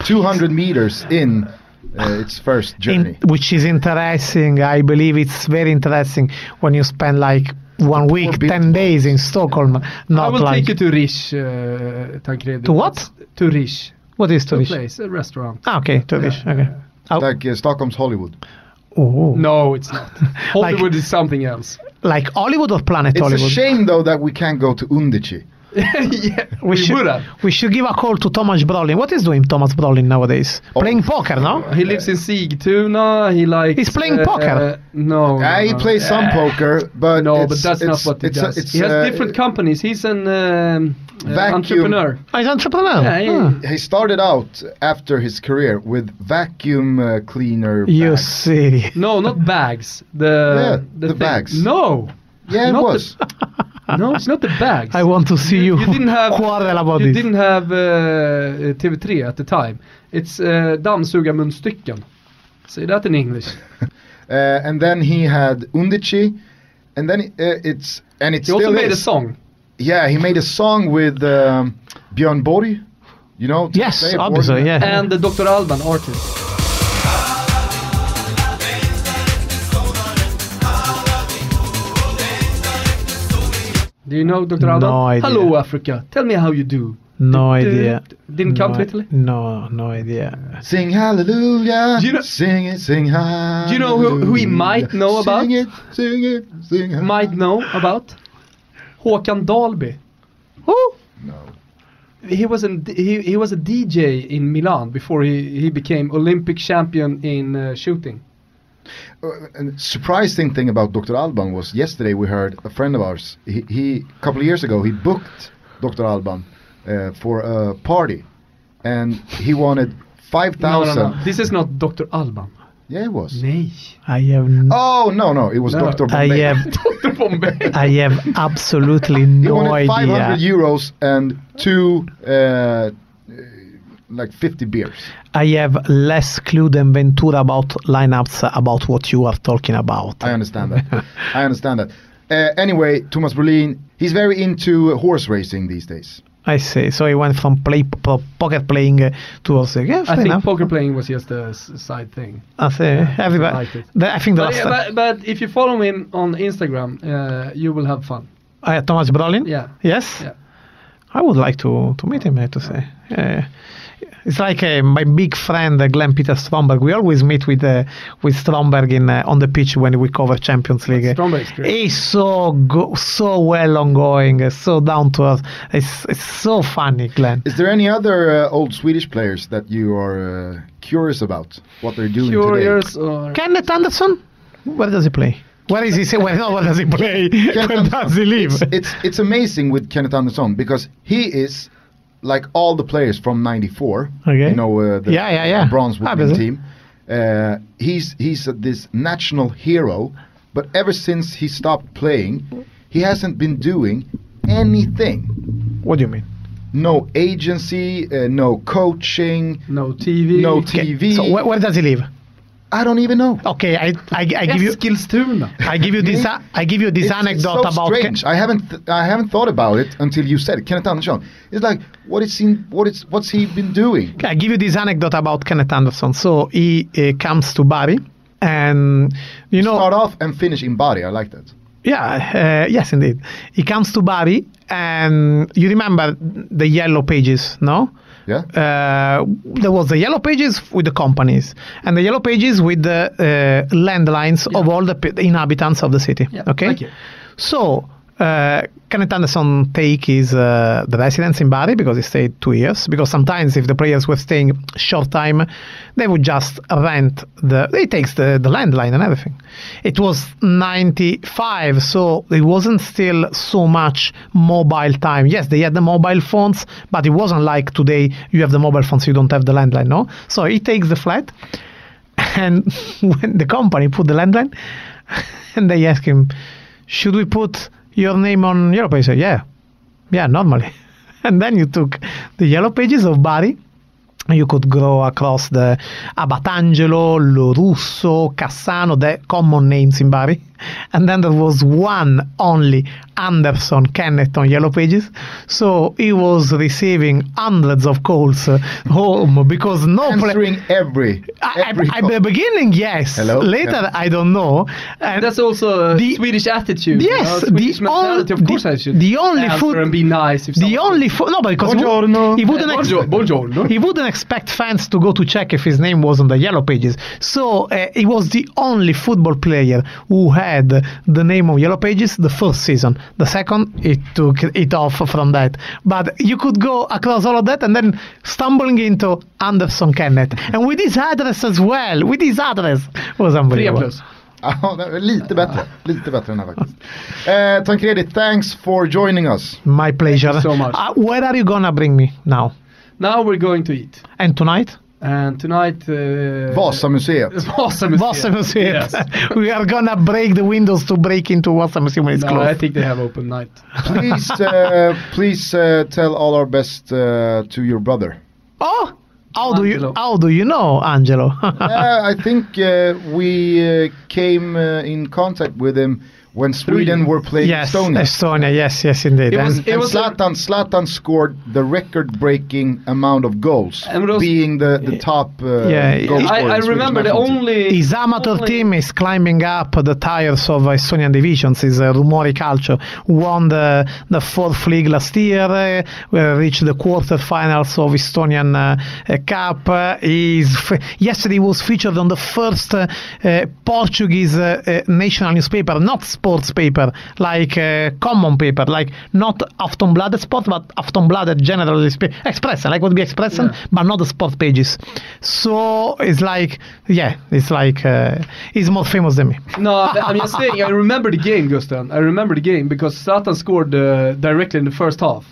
200 meters in uh, its first journey. in, which is interesting. I believe it's very interesting when you spend like one week, bit. ten days in Stockholm. Not I will like take you to Riche, uh, Tancredi. To what? To Riche. What is Turkish? a place, a restaurant. Ah, okay, Turish. Okay. Oh, like uh, Stockholm's Hollywood. oh. No, it's not. Hollywood is something else. Like Hollywood or Planet It's Hollywood? It's a shame though that we can't go to Undici. yeah, we, We should, would have. we should give a call to Thomas Brolin. What is doing Thomas Brolin nowadays? Oh. Playing poker, no? He lives in Sigtuna. He likes. He's playing uh, poker. uh, no, Yeah, no, he no. plays some poker, but No, but that's not what he it's a- does. it's, he has uh, different companies. He's an um, uh, entrepreneur. Oh, he's entrepreneur. Yeah, he- Ah. He started out after his career with vacuum uh, cleaner. You bags. see. No, not bags. The Yeah, the thing. bags. No. Yeah, it Not was. The, no, it's not the bags. I want to see you, You didn't have. quarrel about you this. didn't have uh, TV3 at the time. It's uh, dammsugarmunstycken. Say that in English. Uh, and then he had Undici, and then uh, it's and it's. He still also made a song. Yeah, he made a song with um, Björn Borg. You know? Yes, obviously, Borg. yeah. And the Dr. Alban artist. Do you know Dr. Alban? No idea. Hello, Africa. Tell me how you do. No Du- du- idea. Didn't come no, to Italy? No, no idea. Sing hallelujah. Do you know- sing it, sing hallelujah. Do you know who- who he might know about? Sing it, sing it, sing it. Might know about Håkan Dahlby. Who? No. He was an he, he was a DJ in Milan before he, he became Olympic champion in uh, shooting. Uh, and surprising thing about Dr. Alban was yesterday we heard a friend of ours. He, he a couple of years ago he booked Dr. Alban uh, for a party, and he wanted five thousand. No, no, no. This is not Dr. Alban. Yeah, it was. Nej. I have. Oh no, no, it was No. Dr. I Bombay. have. Dr. Bombay. I have absolutely no he no wanted 500 idea. euros and two, uh, like 50 beers. I have less clue than Ventura about lineups about what you are talking about. I understand that. I understand that. Uh, anyway, Thomas Brolin, he's very into horse racing these days. I see. So he went from play po- poker playing uh, to also. Yeah, I fair think enough. poker playing was just a s- side thing. I see. Everybody. liked it. the- I think the But, yeah, but, but if you follow him on Instagram, uh, you will have fun. uh, Thomas Brolin. Yeah. Yes. Yeah. I would like to to meet him. I have to say. Yeah. It's like uh, my big friend uh, Glenn Peter Stromberg. We always meet with uh, with Stromberg in uh, on the pitch when we cover Champions League. Stromberg's great. He's so go- so well ongoing, uh, so down to earth. It's it's so funny, Glenn. Is there any other uh, old Swedish players that you are uh, curious about what they're doing Curious or Kennet Andersson, where does he play? Where is he? Say, Where, no, where does he play? today? where does he live? It's, it's it's amazing with Kennet Andersson because he is like all the players from '94. Okay. You know uh, the Yeah, yeah, yeah. bronze winning team. Uh, he's he's uh, this national hero, but ever since he stopped playing, he hasn't been doing anything. What do you mean? No agency, uh, no coaching, no TV. no Okay, TV. So where, where does he live? I don't even know. Okay, I, I, I give you skills Eskilstuna. I give you this uh, I give you this It's- it's anecdote so about Ke- strange. I haven't th- I haven't thought about it until you said it. Kennet Andersson. It's like what is he what is what's he been doing? I give you this anecdote about Kennet Andersson. So he uh, comes to Bari, and you know, Start off and finish in body. I like that. yeah, uh, yes, indeed. He comes to Bari, and you remember the yellow pages, no? Yeah. Uh, there was the yellow pages with the companies, and the yellow pages with the uh, landlines of all the, p- the inhabitants of the city. Yeah, okay. thank you. So uh, take his uh, the residence in Bari because he stayed two years. Because sometimes if the players were staying short time, they would just rent the. He takes the the landline and everything. It was ninety five, so it wasn't still so much mobile time. Yes, they had the mobile phones, but it wasn't like today. You have the mobile phones, you don't have the landline. No, so he takes the flat, and when the company put the landline, and they ask him, should we put your name on yellow page? He said, yeah, yeah, normally. And then you took the yellow pages of Bari. You could go across the Abatangelo, Lorusso, Cassano, the common names in Bari. And then there was one only Andersson Kennet on Yellow Pages. So he was receiving hundreds of calls uh, home because no play- Answering every I- every I- at the beginning, yes. Hello? Later, Yeah. I don't know. And That's also a The- Swedish attitude. Yes, you know, Swedish the mentality. on- of course, the- I should the only answer food- and be nice. If the someone- only fo- no, because he, Buongiorno. he wouldn't ex- buongiorno, buongiorno. he wouldn't expect fans to go to check if his name was on the yellow pages. So uh, he was the only football player who had the name of yellow pages the first season. The second, it took it off from that. But you could go across all of that and then stumbling into Andersson Kennet, and with his address as well. With his address was Tre unbelievable. plus. Ja, det är lite bättre. Lite bättre än den här faktiskt. Eh, Tancredi, thanks for joining us. My pleasure. Thank you so much. Uh, where are you gonna bring me now? Now we're going to eat. And tonight? And tonight... Uh, Vasamuseet. Vasamuseet. Vasa Museum. Yes. we are gonna break the windows to break into Vasa Museum when it's No, closed. I think they have open night. Please, uh, please uh, tell all our best uh, to your brother. oh, how do you how do you know, Angelo? Uh, I think uh, we uh, came uh, in contact with him when Sweden were playing yes, Estonia. Estonia. Yes, yes, indeed. It And- was- and was a- Zlatan, Zlatan scored the record-breaking amount of goals, was- being the, the top uh, Yeah, goal I- scorer I, I remember the only... his amateur only- team is climbing up the tires of Estonian divisions. Is uh, Rumori Calcio won the the fourth league last year. Uh, reached the quarterfinals of Estonian uh, uh, Cup. Uh, he's f- yesterday he was featured on the first uh, uh, Portuguese uh, uh, national newspaper, not sports paper, like uh, common paper, like not Aftonbladet Sport, but Aftonbladet General Expressen, like would be Expressen, Yeah. but not the sport pages. So it's like, yeah, it's like uh, he's more famous than me. No, I'm just saying. I remember the game, Gusten. I remember the game because Zlatan scored uh, directly in the first half.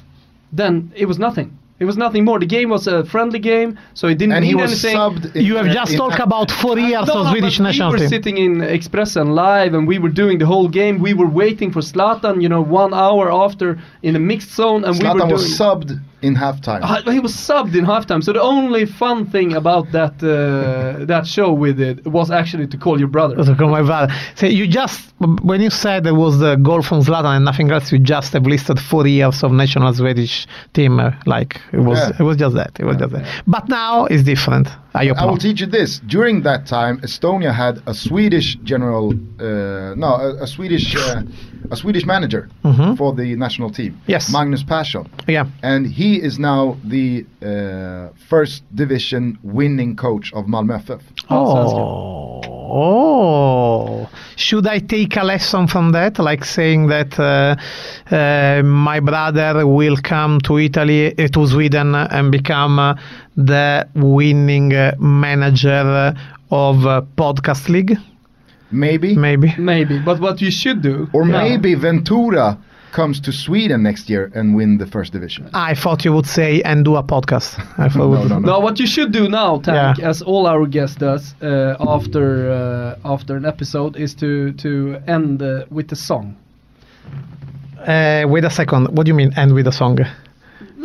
Then it was nothing. It was nothing more. The game was a friendly game, so it didn't and he mean was anything. subbed. in- You have just in- talked about four years No, of Swedish but national we were team. sitting in Expressen live and we were doing the whole game. We were waiting for Zlatan, you know, one hour after in the mixed zone, and we were Zlatan doing. was subbed in halftime. Uh, he was subbed in halftime. So the only fun thing about that uh, that show with it was actually to call your brother. Also, call my brother. So you just when you said there was the goal from Zlatan and nothing else, you just have listed four years of national Swedish team. Uh, like it was, Yeah. it was just that. It was just that. But now it's different. I I will teach you this. During that time, Estonia had a Swedish general, uh, no, a, a Swedish, uh, a Swedish manager Mhm. for the national team. Yes. Magnus Pehrsson, Yeah. and he is now the uh, first division winning coach of Malmö FF. Oh, Oh. Should I take a lesson from that? Like saying that uh, uh, my brother will come to Italy, uh, to Sweden, and become uh, the winning uh, manager of Podcast League? Maybe, Maybe. Maybe, but what you should do, or Yeah. maybe Ventura comes to Sweden next year and win the first division. I thought you would say and do a podcast. I thought No, would- no, no. No, what you should do now, Tank, Yeah. as all our guests does uh, after uh, after an episode, is to to end uh, with a song. Uh, wait a second. What do you mean? End with a song?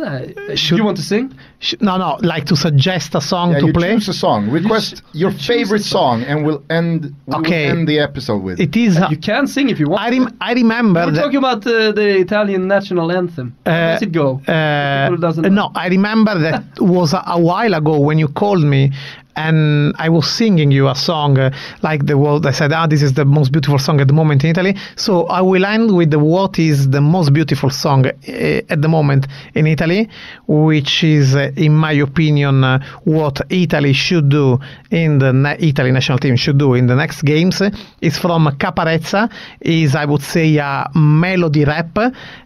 Uh, Should- you want to sing? Sh- No, no, like to suggest a song Yeah, to you play. choose a song. Request your choose favorite song. song, and we'll end. We Okay. will end the episode with. It is. You can sing if you want. I, rem- I remember We're talking about uh, the Italian national anthem. How Uh, does it go? Uh, People no, I remember that was a, a while ago when you called me and I was singing you a song uh, like the world. I said, ah, this is the most beautiful song at the moment in Italy. So I will end with the, what is the most beautiful song uh, at the moment in Italy, which is, uh, in my opinion, uh, what Italy should do in the na- Italy national team should do in the next games. It's from Caparezza. is I would say a melody rap,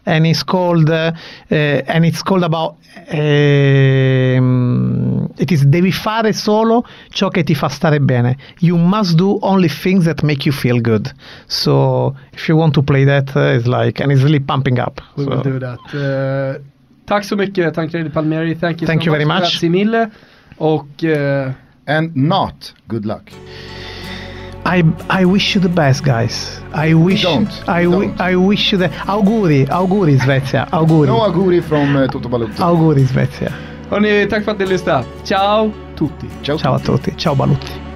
and it's called uh, and it's called about ehm, it is devi fare solo ciò che ti fa stare bene. You must do only things that make you feel good. So if you want to play that, uh, it's like and it's really pumping up. We So- will do that. Uh, tack så mycket Tancredi Palmieri. Thank you Thank so you very much. Grazie mille. Och uh, And not good luck. I I wish you the best, guys. I wish don't. I, don't. I wish you the auguri, auguri Svezia, auguri, No auguri from uh, Toto Balutto. auguri Svezia. Ogni tre fratelli sta. Ciao a tutti. Ciao, Ciao a tutti. Ciao Balutti.